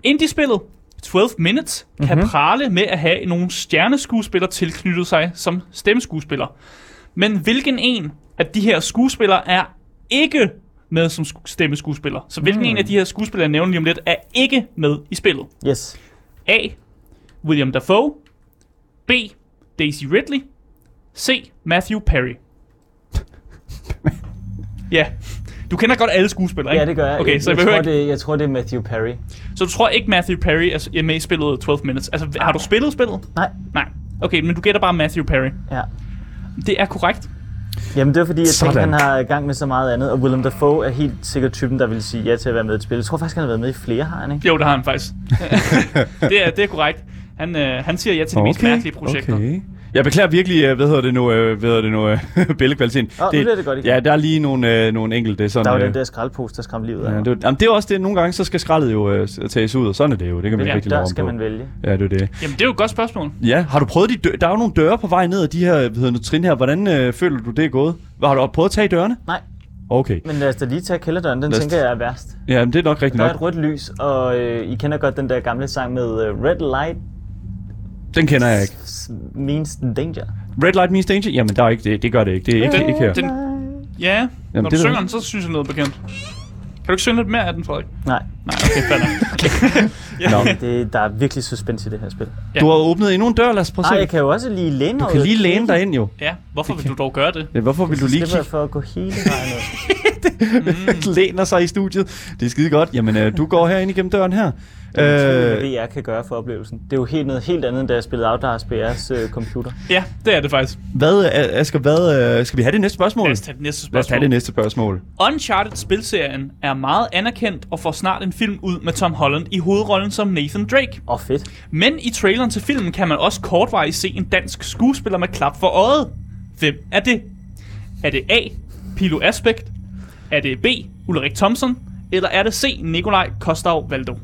Indie-spillet 12 Minutes kan mm-hmm. prale med at have nogle stjerneskuespillere tilknyttet sig som stemmeskuespiller. Men hvilken en af de her skuespillere er ikke med som sku- stemmeskuespiller? Så hvilken mm. en af de her skuespillere, jeg nævner lige om lidt, er ikke med i spillet? Yes. A. William Dafoe. B. Daisy Ridley. C. Matthew Perry. ja, du kender godt alle skuespillere, ikke? Ja, det gør jeg. Okay, jeg, så jeg, jeg, tror, ikke... det, jeg tror, det er Matthew Perry. Så du tror ikke Matthew Perry er med i spillet 12 Minutes? Altså, har du spillet spillet? Nej. Nej. Okay, men du gætter bare Matthew Perry. Ja. Det er korrekt. Jamen, det er fordi, jeg Sådan. han har gang med så meget andet, og Willem Dafoe er helt sikkert typen, der vil sige ja til at være med i et spil. Jeg tror faktisk, han har været med i flere, har han ikke? Jo, det har han faktisk. det, er, det er korrekt. Han, øh, han siger ja til de mest mærkelige projekter. Okay. Jeg beklager virkelig, øh, hvad hedder det nu, øh, hvad hedder det nu, øh, billedkvaliteten. Åh, nu bliver det godt igen. Ja, der er lige nogle, øh, nogle enkelte sådan... Der var øh, den der skraldpose, der skræmte livet af Ja, det, er- jamen, det er også det, nogle gange så skal skraldet jo øh, tages ud, og sådan er det jo. Det kan man Ja, ikke rigtig Der skal på. man vælge. Ja, det er det. Jamen, det er jo et godt spørgsmål. Ja, har du prøvet de dør- Der er jo nogle døre på vej ned af de her hvad hedder det, trin her. Hvordan øh, føler du, det er gået? Har du prøvet at tage dørene? Nej, Okay. men lad os da lige tage kælderdøren. Den os tænker jeg er værst. Ja, men det er nok rigtigt Der er nok. et rødt lys, og øh, I kender godt den der gamle sang med øh, Red Light Den kender jeg ikke. s- means danger. Red light means danger? Jamen, der er ikke, det, det gør det ikke. Det er ikke, Den- ikke her. den- Ja, Jamen, når du er synger den, så synes jeg noget bekendt. Kan du ikke synge lidt mere af den, Frederik? Nej, Nej, okay, fair ja. Nå. det, der er virkelig suspense i det her spil. Ja. Du har åbnet endnu en dør, lad os prøve Nej, at jeg se. kan jo også lige læne Du kan lige læne kigge. dig ind jo. ja, hvorfor vil du dog gøre det? Ja, hvorfor vil du lige jeg kigge? for at gå hele vejen ud. Læner sig i studiet. Det er skide godt. Jamen, øh, du går herinde igennem døren her. Det er Øh, hvad VR kan gøre for oplevelsen. Det er jo helt noget helt andet, end da jeg spillede Outlast BR's øh, computer. Ja, det er det faktisk. hvad, øh, Asger, hvad, øh, skal vi have det næste spørgsmål? Lad os tage det næste Lad os tage spørgsmål. det næste spørgsmål. Uncharted-spilserien er meget anerkendt og får snart en film ud med Tom Holland i hovedrollen som Nathan Drake. Åh, oh, fedt. Men i traileren til filmen kan man også kortvarigt se en dansk skuespiller med klap for øjet. Hvem er det? Er det A. Pilo Aspekt? Er det B. Ulrik Thomsen? Eller er det C. Nikolaj Kostov Valdo?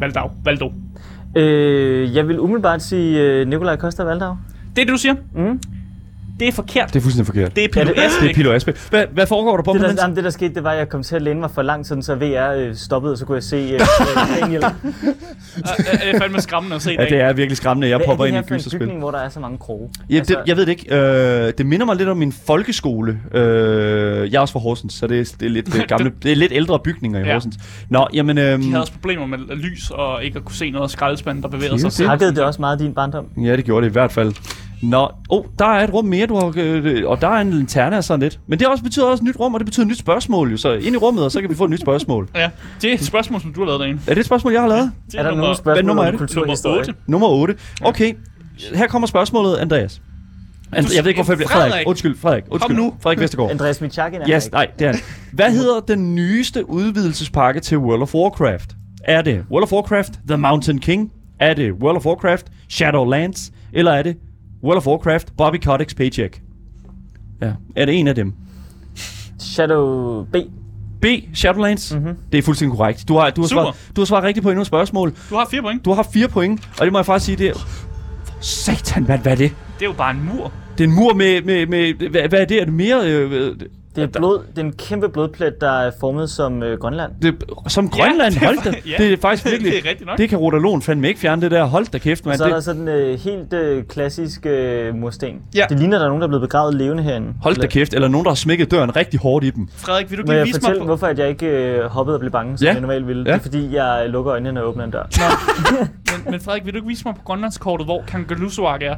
Valdau. Valdo. Øh, jeg vil umiddelbart sige øh, Nikolaj Koster Valdau. Det er det, du siger? Mm. Det er forkert. Det er fuldstændig forkert. Det er Pilo Ja, det- Det er Aspekt. Pilo Aspe. Hvad, hvad foregår der på Det med der, jamen, det der skete, det var, at jeg kom til at læne mig for langt, sådan, så VR øh, stoppede, og så kunne jeg se øh, øh, Daniel. Det er fandme skræmmende at se Ja, det er virkelig skræmmende. Jeg Hvad er popper det ind i her et for en gyserspil. bygning, hvor der er så mange kroge? Ja, det, jeg ved det ikke. Øh, det minder mig lidt om min folkeskole. Øh, jeg er også fra Horsens, så det er, det er lidt øh, gamle, det er lidt ældre bygninger i Ja. Horsens. Nå, jamen... Øh, De havde også problemer med lys og ikke at kunne se noget af skraldespanden, der bevægede Det er sig. det. Hakkede det også meget din barndom? ja, det gjorde det i hvert fald. Nå, oh, der er et rum mere, du har, øh, og der er en lanterne og sådan lidt. Men det også betyder også et nyt rum, og det betyder et nyt spørgsmål jo. Så ind i rummet, og så kan vi få et nyt spørgsmål. Ja, det er et spørgsmål, som du har lavet derinde. Er det et spørgsmål, jeg har lavet? Det Er der nummer- nogle spørgsmål nummer er om det? kulturhistorie? Nummer otte. Nummer 8. Okay, her kommer spørgsmålet, Andreas. And, Du- jeg ved ikke, hvorfor jeg bliver... Frederik, Frederik. undskyld, Frederik, undskyld. nu. Frederik Vestergaard. Andreas Michakin er Yes, her nej, det er det. Hvad hedder den nyeste udvidelsespakke til World of Warcraft? Er det World of Warcraft The Mountain King? Er det World of Warcraft Shadowlands? Eller er det World of Warcraft Bobby Kotick's Paycheck? Ja, er det en af dem? Shadow B. B. Shadowlands? Mhm. Mm-hmm. Det er fuldstændig korrekt. Du har, du, har Super. svaret, du har svaret rigtigt på endnu et spørgsmål. Du har fire point. Du har fire point, og det må jeg faktisk sige, det er... Satan, hvad, hvad er det? Det er jo bare en mur. Det er en mur med... med, med hvad, hvad er det? Er det mere... Øh, Det er, blod, det er en kæmpe blodplet, der er formet som øh, Grønland. det, som Grønland, det er hold da. ja. Det er faktisk virkelig... Det er rigtigt nok. Det kan Rotalon fandme ikke fjerne det der. Hold da kæft, Og mand. så er der Det, sådan øh, helt øh, klassisk øh, mursten. Ja. Det ligner, der er nogen, der er blevet begravet levende herinde. hold da kæft. Eller nogen, der har smækket døren rigtig hårdt i dem. Frederik, vil du jeg vise mig fortælle, på... hvorfor at jeg ikke øh, hoppede og blev bange, som Ja. jeg normalt ville? Ja. Det er fordi, jeg lukker øjnene, jeg åbner en dør. Men, men Frederik, vil du ikke vise mig på Grønlandskortet, hvor Kangalusuaq er?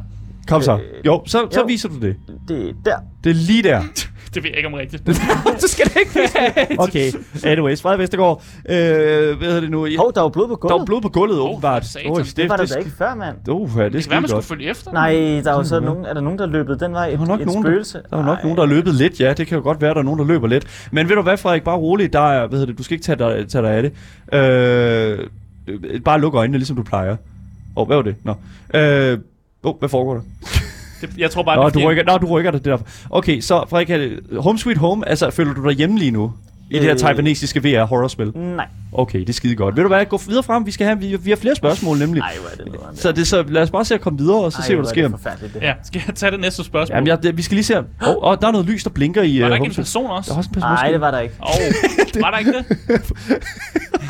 Kom så. Øh, Jo, så, så jo. viser du det. Det er der. Det er lige der. Det ved jeg ikke om rigtigt. så skal det ikke Okay. Anyways, Frederik Vestergaard. Øh, hvad hedder det nu? Hov, der var blod på der var gulvet. blod på gulvet, Åh, åbenbart. Oj, Det var der da ikke før, mand. Uh, ja, det Det kan være, man skulle godt. følge efter. Nej, der er jo så nogen, er der nogen, der er løbet den vej? Et, Der var nok et nogen, der- spøgelse? Der er nok Ej. nogen, der er løbet lidt, ja. Det kan jo godt være, der er nogen, der løber lidt. Men ved du hvad, Frederik? Bare rolig. Der er, hvad hedder det, du skal ikke tage dig, tage dig af det. Øh, bare luk øjnene, ligesom du plejer. Åh, oh, hvad var det? Nå. Øh, oh, hvad foregår der? Det, jeg tror bare, Nå, det du rykker, nå, du rykker dig derfor. Okay, så Frederik, er det Home Sweet Home, altså føler du dig hjemme lige nu? I det her Øh. taiwanesiske VR-horrorspil? Nej. Okay, det er skide godt. Ved du hvad, gå videre frem. Vi skal have, vi, vi har flere spørgsmål nemlig. Nej, hvor er det noget. Så, det, så lad os bare se at komme videre, og så se, hvad der sker. Det det. Ja, skal jeg tage det næste spørgsmål? Jamen, jeg, det, vi skal lige se. Åh, oh, oh, der er noget lys, der blinker i var uh, der ikke Home en person Der også? er også en person. Nej, det var der ikke. Åh, oh, var der ikke det?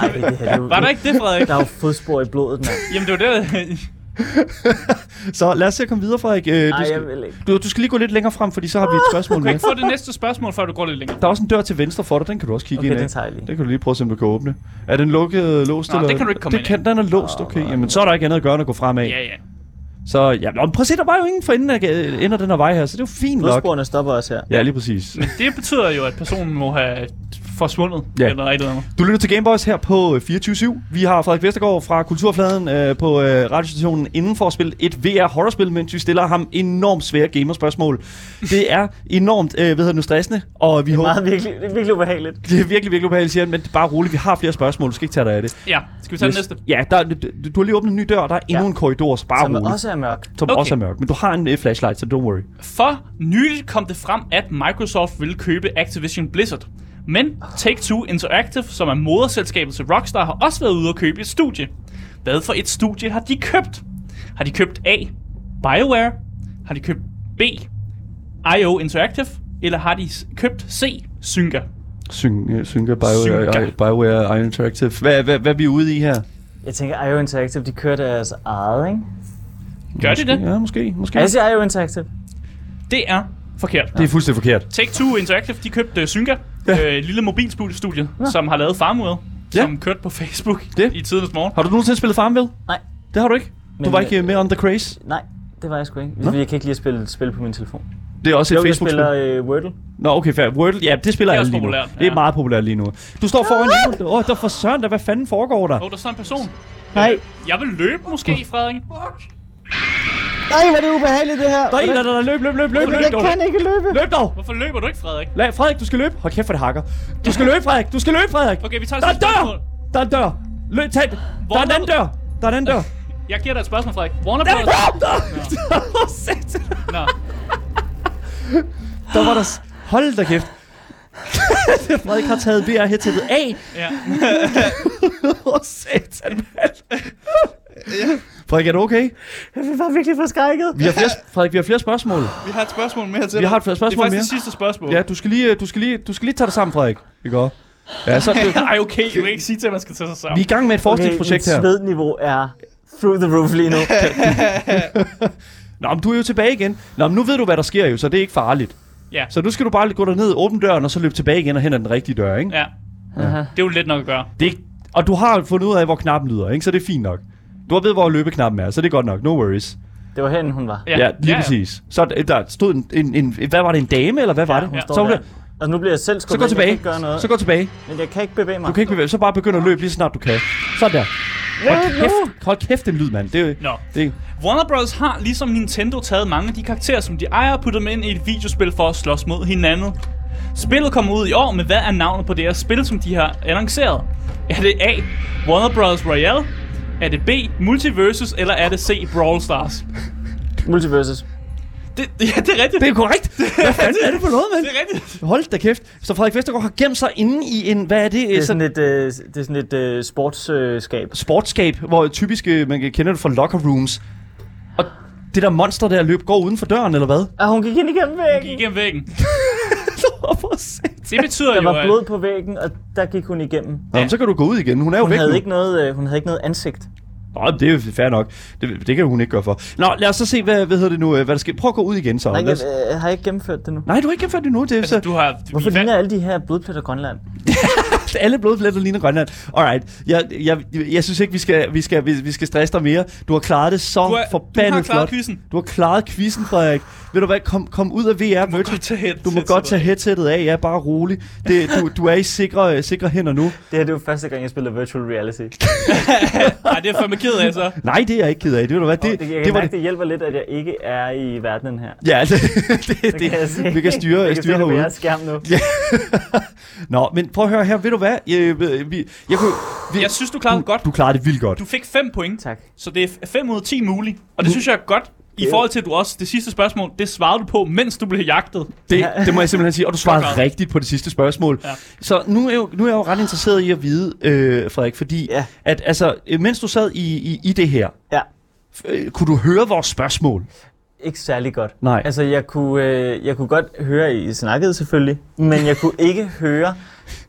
Ej, det, det, her, det er jo, Var der ikke det, Frederik? Der er jo fodspor i blodet, mand. Jamen, det var det. Så lad os se at komme videre, Frederik. Øh, Nej, du, skal, jeg vil ikke. du, du skal lige gå lidt længere frem, fordi så har vi et spørgsmål Du kan med. ikke få det næste spørgsmål, før du går lidt længere. Der er også en dør til venstre for dig, den kan du også kigge Okay, ind den af. tager jeg lige. Den kan du lige prøve at se, om du kan åbne. Er den lukket, låst? Nå, eller? det kan du ikke komme det ind kan, Den er låst, okay. Jamen, så er der ikke andet at gøre end at gå fremad. Ja, ja. Så ja, nå, men prøv at se, der var jo ingen for enden af, ender den her vej her, så det er jo fint nok. Blodsporene stopper også her. Ja, lige præcis. Men det betyder jo, at personen må have forsvundet. Ja. Eller et eller andet. Du lytter til Gameboys her på øh, 24-7. Vi har Frederik Vestergaard fra Kulturfladen øh, på øh, radiostationen inden for at spille et VR-horrorspil, mens vi stiller ham enormt svære gamerspørgsmål. Det er enormt, øh, hvad hedder det nu, stressende, og vi Det er håber... meget virkelig, det er virkelig ubehageligt. Det er virkelig, virkelig ubehageligt, siger han, men det er bare roligt. Vi har flere spørgsmål. Du skal ikke tage dig af det. Ja, skal vi tage den næste? Ja, der, du, du har lige åbnet en ny dør, og der er endnu Ja. en korridor, så bare Som roligt. også er mørk. Som Okay. også er mørk. Men du har en øh, flashlight, så don't worry. For nyligt kom det frem, at Microsoft ville købe Activision Blizzard. Men Take-Two Interactive, som er moderselskabet til Rockstar, har også været ude at købe et studie. Hvad for et studie har de købt? Har de købt A. BioWare? Har de købt B. IO Interactive? Eller har de købt C. Synga? Syng, øh, synker BioWare, Synker. I- BioWare Iron Interactive. Hvad, hvad, hvad er vi ude i her? Jeg tænker, IO Interactive, de kører deres eget, ikke? Gør de det? Ja, måske. måske. Jeg siger IO Interactive. Det er forkert. Det er fuldstændig forkert. Take-Two Interactive, de købte Synga, Ja. ja. øh, et lille mobilstudie, som har lavet Farmville, Ja. som kørte på Facebook Det. i tidens morgen. Har du nogensinde spillet Farmville? Nej. Det har du ikke? Du Men, var ikke øh, med on the craze? Nej, det var jeg sgu ikke. Nå. Jeg kan ikke lide at spille spil på min telefon. Det er også et Jo, jeg Facebook-spil. spiller øh, Wordle. Nå, okay, fair. Wordle, ja, det spiller Det er alle lige nu. Det er ja. meget populært lige nu. Du står foran endnu. Åh, oh, der for søren, der, hvad fanden foregår der? Åh, oh, der står en person. Nej. Jeg vil løbe måske, Frederik. Nej, hvor er det ubehageligt, det her. Der er der, der, der løb, løb, løb, løb, løb, Jeg kan ikke løbe. Løb dog! Hvorfor løber du ikke, Frederik? Lad, Frederik, du skal løbe. Hold kæft for det hakker. Du skal løbe, Frederik. Du skal løbe, Frederik. Okay, vi tager Der er et en spørgsmål. dør! Der er en dør. Løb, tag den. Der er en anden dør. Der er en anden dør. Jeg giver dig et spørgsmål, Frederik. Warner Der er Bros. Åh, satan. Nå. Der var der... Hold da kæft. Frederik har taget VR-headsetet af. Ja. Åh, satan, mand. Frederik, er du okay? Jeg var virkelig forskrækket. Vi har flere, Frederik, vi har flere spørgsmål. Vi har et spørgsmål mere til Vi har et spørgsmål Det er faktisk mere. det sidste spørgsmål. Ja, du skal lige, du skal lige, du skal lige tage dig sammen, Frederik. Det går. Ja, så det, Ej, okay. Du kan ikke sige til, at man skal tage sig sammen. vi er i gang med et forskningsprojekt okay, her. svedniveau er through the roof lige nu. Nå, men du er jo tilbage igen. Nå, men nu ved du, hvad der sker jo, så det er ikke farligt. Ja. Så nu skal du bare gå derned, åbne døren, og så løbe tilbage igen og hen ad den rigtige dør, ikke? Ja. Aha. Det er jo let nok at gøre. Det er, ikke- og du har fundet ud af, hvor knappen lyder, ikke? Så det er fint nok. Du har ved, hvor løbeknappen er, så det er godt nok. No worries. Det var herinde, hun var. Ja, ja lige præcis. Så der- der stod en, en, en, hvad var det, en dame, eller hvad var det? Hun Ja. Så, der. hun, Altså nu bliver jeg selv så skubbet gå ind. Jeg kan tilbage. ikke gøre noget. Så gå tilbage. Men jeg kan ikke bevæge mig. Du kan ikke bevæge, så bare begynde at løbe lige så snart du kan. Sådan der. Hold kæft, hold kæft den lyd, mand. Det, er Nå. det, Warner Bros. har ligesom Nintendo taget mange af de karakterer, som de ejer, og puttet dem ind i et videospil for at slås mod hinanden. Spillet kommer ud i år, men hvad er navnet på det her spil, som de har annonceret? Er det A. Warner Bros. Royale? Er det B. Multiversus? Eller er det C. Brawl Stars? Multiverses. Det, ja, det er rigtigt. det er korrekt. Hvad fanden er det for noget, mand? det er rigtigt. Hold da kæft. Så Frederik Vestergaard har gemt sig inde i en, hvad er det? Det er sådan sådan et, øh, det er sådan et øh, sportsskab. sportsskab, hvor typisk øh, man kan kende det fra locker rooms. Og det der monster der løb går uden for døren, eller hvad? Ah, hun gik ind igennem Gik væggen. igennem væggen. Hvorfor satan? Det betyder Der jo, var at... blod på væggen, og der gik hun igennem. Nå, men så kan du gå ud igen. Hun er jo Hun væk havde, nu. ikke noget, øh, hun havde ikke noget ansigt. Nå, det er jo fair nok. Det, det kan hun ikke gøre for. Nå, lad os så se, hvad, hvad hedder det nu, øh, hvad der sker. Prøv at gå ud igen, så. Nej, jeg, øh, har jeg ikke gennemført det nu. Nej, du har ikke gennemført det nu. Det er Altså, så, du har... Hvorfor ligner alle de her blodpletter Grønland? alle blodpletter ligner Grønland. Alright. Jeg, jeg, jeg, jeg synes ikke, vi skal, vi, skal, vi, vi skal stresse dig mere. Du har klaret det så du, du forbandet har klaret flot. quizzen. Du har klaret quizzen, Frederik. Ved du hvad, kom, kom ud af VR Virtual. godt tage headsetet Du må godt tage headsettet af, ja, bare rolig. Det, du, du er i sikre, sikre hænder nu. Det her det er jo første gang, jeg spiller virtual reality. Nej, det er jeg fandme ked af, så. Nej, det er jeg ikke ked af. Det, ved du hvad, det, Det, jeg det, kan var det. det hjælper lidt, at jeg ikke er i verdenen her. Ja, det, det, Det det, kan jeg se. vi kan styre, jeg kan styre se det på herude. skærm nu. Nå, men prøv at høre her. Ved du hvad? Jeg, vi, jeg, kunne, vi, Jeg synes, du klarede det godt. Du klarede det vildt godt. Du fik 5 point, Tak. så det er 5 ud af 10 muligt. Og det synes jeg er godt, i forhold til at du også, det sidste spørgsmål, det svarede du på, mens du blev jagtet. Det, det må jeg simpelthen sige. Og du svarede Godt. rigtigt på det sidste spørgsmål. Ja. Så nu er, jeg jo, nu er jeg jo ret interesseret i at vide, øh, Frederik, fordi Ja. at altså, øh, mens du sad i, i, i det her, Ja. øh, kunne du høre vores spørgsmål? Ikke særlig godt. Nej. Altså, jeg kunne, øh, jeg kunne godt høre, I snakkede selvfølgelig, men jeg kunne ikke høre,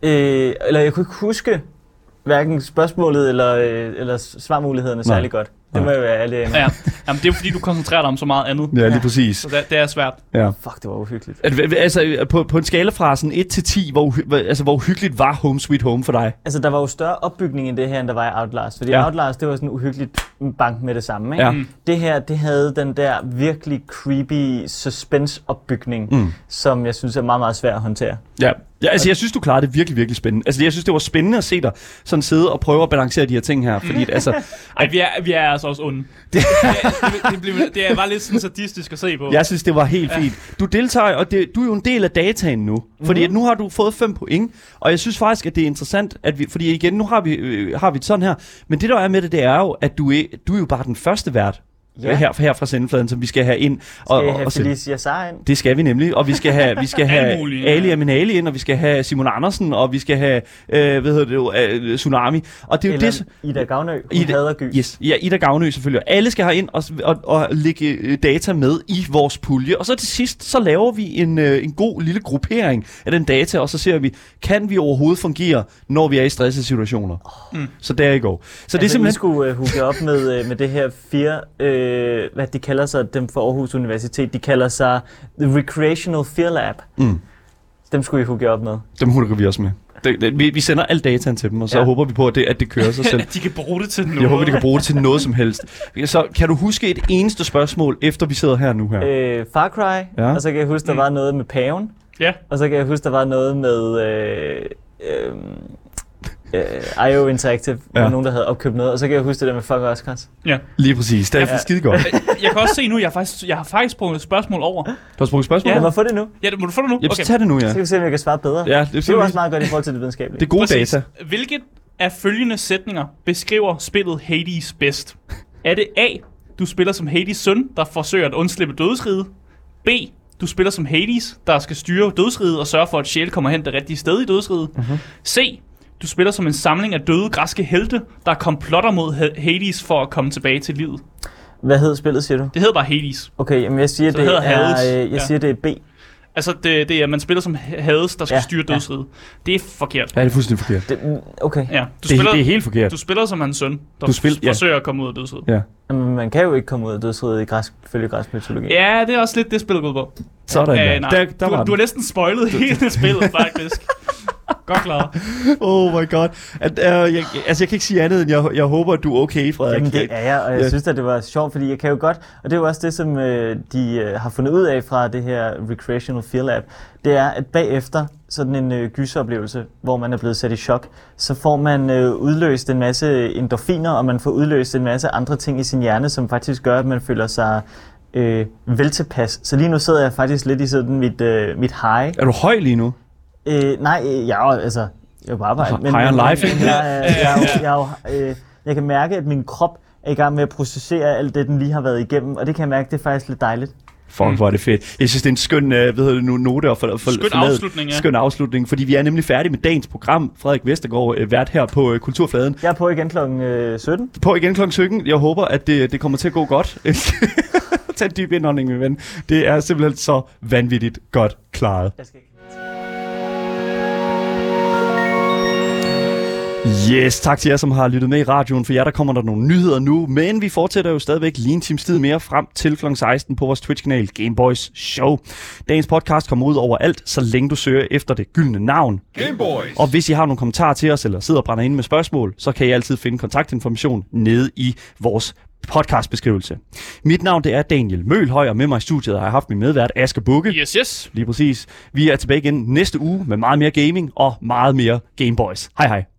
øh, eller jeg kunne ikke huske, hverken spørgsmålet eller, øh, eller svarmulighederne Nej. særlig godt. Det må jeg være ærlig. Ja. Jamen, det er jo fordi, du koncentrerer dig om så meget andet. Ja, lige præcis. Så det, det er svært. Ja. Fuck, det var uhyggeligt. At- Altså, på, på en skala fra sådan 1 til 10, hvor, uhy- hvor- altså, hvor hyggeligt var Home Sweet Home for dig? Altså, der var jo større opbygning end det her, end der var i Outlast. Fordi Ja. ja. Outlast, det var sådan uhyggeligt bank med det samme. Ikke? Ja. Mm. Det her, det havde den der virkelig creepy suspense-opbygning, mm. som jeg synes er meget, meget svær at håndtere. Ja. Ja, altså jeg synes, du klarede det virkelig, virkelig spændende. Altså jeg synes, det var spændende at se dig sådan sidde og prøve at balancere de her ting her. Fordi altså, Ej, vi er, vi er altså også onde. Det, det, det, blev, det er bare lidt sådan sadistisk at se på. jeg synes, det var helt fint. Du deltager, og det, du er jo en del af dataen nu. Fordi at nu har du fået 5 point, og jeg synes faktisk, at det er interessant, at vi, fordi igen, nu har vi, øh, har vi det sådan her, men det der er med det, det er jo, at du er, du er jo bare den første vært ja. her, her fra sendefladen, som vi skal have ind. Skal og, jeg have og sende. Felicia Sar ind? Det skal vi nemlig, og vi skal have, vi skal have mulige, Ali ja. Aminali ind, og vi skal have Simon Andersen, og vi skal have, øh, hvad hedder det jo, øh, Tsunami. Og det er jo Eller det, Ida Gavnø, hun Ida- hader gys. Yes, ja, Ida Gavnø selvfølgelig. Og alle skal have ind og, og, og lægge øh, data med i vores pulje. Og så til sidst, så laver vi en, øh, en god lille gruppering af den data, og så ser vi, kan vi overhovedet fungere, når vi er i stressede situationer. Mm. Så der i går. Så Så det er altså, I simpelthen... skulle uh, hooke op med, uh, med det her fire, uh, hvad de kalder sig, dem for Aarhus Universitet, de kalder sig The Recreational Fear Lab. Mm, Dem skulle I hooke op med. dem hukker vi også med. Det, det, vi, vi sender al dataen til dem, og så ja. Håber vi på, at det, at det kører sig selv. De kan bruge det til noget. Jeg håber, de kan bruge det til noget som helst. Så kan du huske et eneste spørgsmål, efter vi sidder her nu her? Øh, Far Cry, Ja. ja. og så kan jeg huske, der Mm. var noget med paven, Ja. og så kan jeg huske, der var noget med øh, øh, øh, IO Interactive, Ja. hvor nogen, der havde opkøbt noget, og så kan jeg huske det der med Fuck Oscars. ja. Lige præcis. Det er ja. Ja. skide godt. Jeg kan også se nu, jeg har faktisk, jeg har faktisk sprunget et spørgsmål over. Du har spurgt spørgsmål? Ja. Lad mig få det nu. Ja, det- må du få det nu? Ja, okay. tag det nu, ja. Så kan vi se, om jeg kan svare bedre. Ja, det, Det er jo også meget godt i forhold til det videnskabelige. det er gode Præcis. data. Hvilket af følgende sætninger beskriver spillet Hades bedst? Er det A, du spiller som Hades søn, der forsøger at undslippe dødsriget? B, du spiller som Hades, der skal styre dødsriget og sørge for, at sjæl kommer hen det rigtige sted i dødsriget? Mhm. C, du spiller som en samling af døde græske helte, der komplotter mod Ha- Hades for at komme tilbage til livet. Hvad hed spillet, siger du? Det hedder bare Hades. Okay, jamen jeg siger, Så det det er, hedder Hades. øh, jeg Ja. siger, det er B. Altså, det, det er, at man spiller som Hades, der skal ja, Ja, styre ja. dødsriget. Det er forkert. Ja, det er fuldstændig forkert. Det, mm, okay. Ja, du Det, spiller, det er helt forkert. du spiller som hans søn, der Du spil- ja. forsøger at komme ud af dødsriget. Ja. Jamen, man kan jo ikke komme ud af dødsriget i græsk, følge græsk mytologi. Ja, det er også lidt det, spillet går ud på. Sådan Øh, der. nej, der, der du, var du har næsten spoilet hele spillet, faktisk. Godt klaret. Oh my god. At, uh, jeg, altså, jeg kan ikke sige andet, end jeg, jeg håber, at du er okay, Frederik. Jamen det er jeg, og jeg Ja. synes at det var sjovt, fordi jeg kan jo godt, og det er jo også det, som øh, de øh, har fundet ud af fra det her Recreational Fear Lab, det er, at bagefter sådan en øh, gyseroplevelse, hvor man er blevet sat i chok, så får man øh, udløst en masse endorfiner, og man får udløst en masse andre ting i sin hjerne, som faktisk gør, at man føler sig øh, veltilpas. Så lige nu sidder jeg faktisk lidt i sådan mit, øh, mit high. Er du høj lige nu? Øh, nej, øh, jeg er altså, jeg er på arbejde. High on life, ikke? Men, jeg, er- jeg, er jo- jeg, er jo, øh, jeg kan mærke, at min krop er i gang med at processere alt det, den lige har været igennem, og det kan jeg mærke, det er faktisk lidt dejligt. Fuck, Mm. hvor er det fedt. Jeg synes, det er en skøn, uh, hvad hedder det nu, note at for, for, Skøn forlade. afslutning, ja. Skøn afslutning, fordi vi er nemlig færdige med dagens program. Frederik Vestergaard, uh, vært her på uh, Kulturfladen. Jeg er på igen kl. Øh, 17. På igen kl. 17. Jeg håber, at det, det kommer til at gå godt. Tag en dyb indånding, min ven. Det er simpelthen så vanvittigt godt klaret. Jeg skal ikke. Yes, tak til jer, som har lyttet med i radioen. For jer, der kommer der nogle nyheder nu. Men vi fortsætter jo stadigvæk lige en times tid mere frem til kl. 16 på vores Twitch-kanal Gameboys Show. Dagens podcast kommer ud over alt, så længe du søger efter det gyldne navn. Gameboys. Og hvis I har nogle kommentarer til os, eller sidder og brænder ind med spørgsmål, så kan I altid finde kontaktinformation nede i vores podcastbeskrivelse. Mit navn det er Daniel Mølhøj, og med mig i studiet har jeg haft min medvært Asger Bukke. Yes, yes. Lige præcis. Vi er tilbage igen næste uge med meget mere gaming og meget mere Gameboys. Hej hej.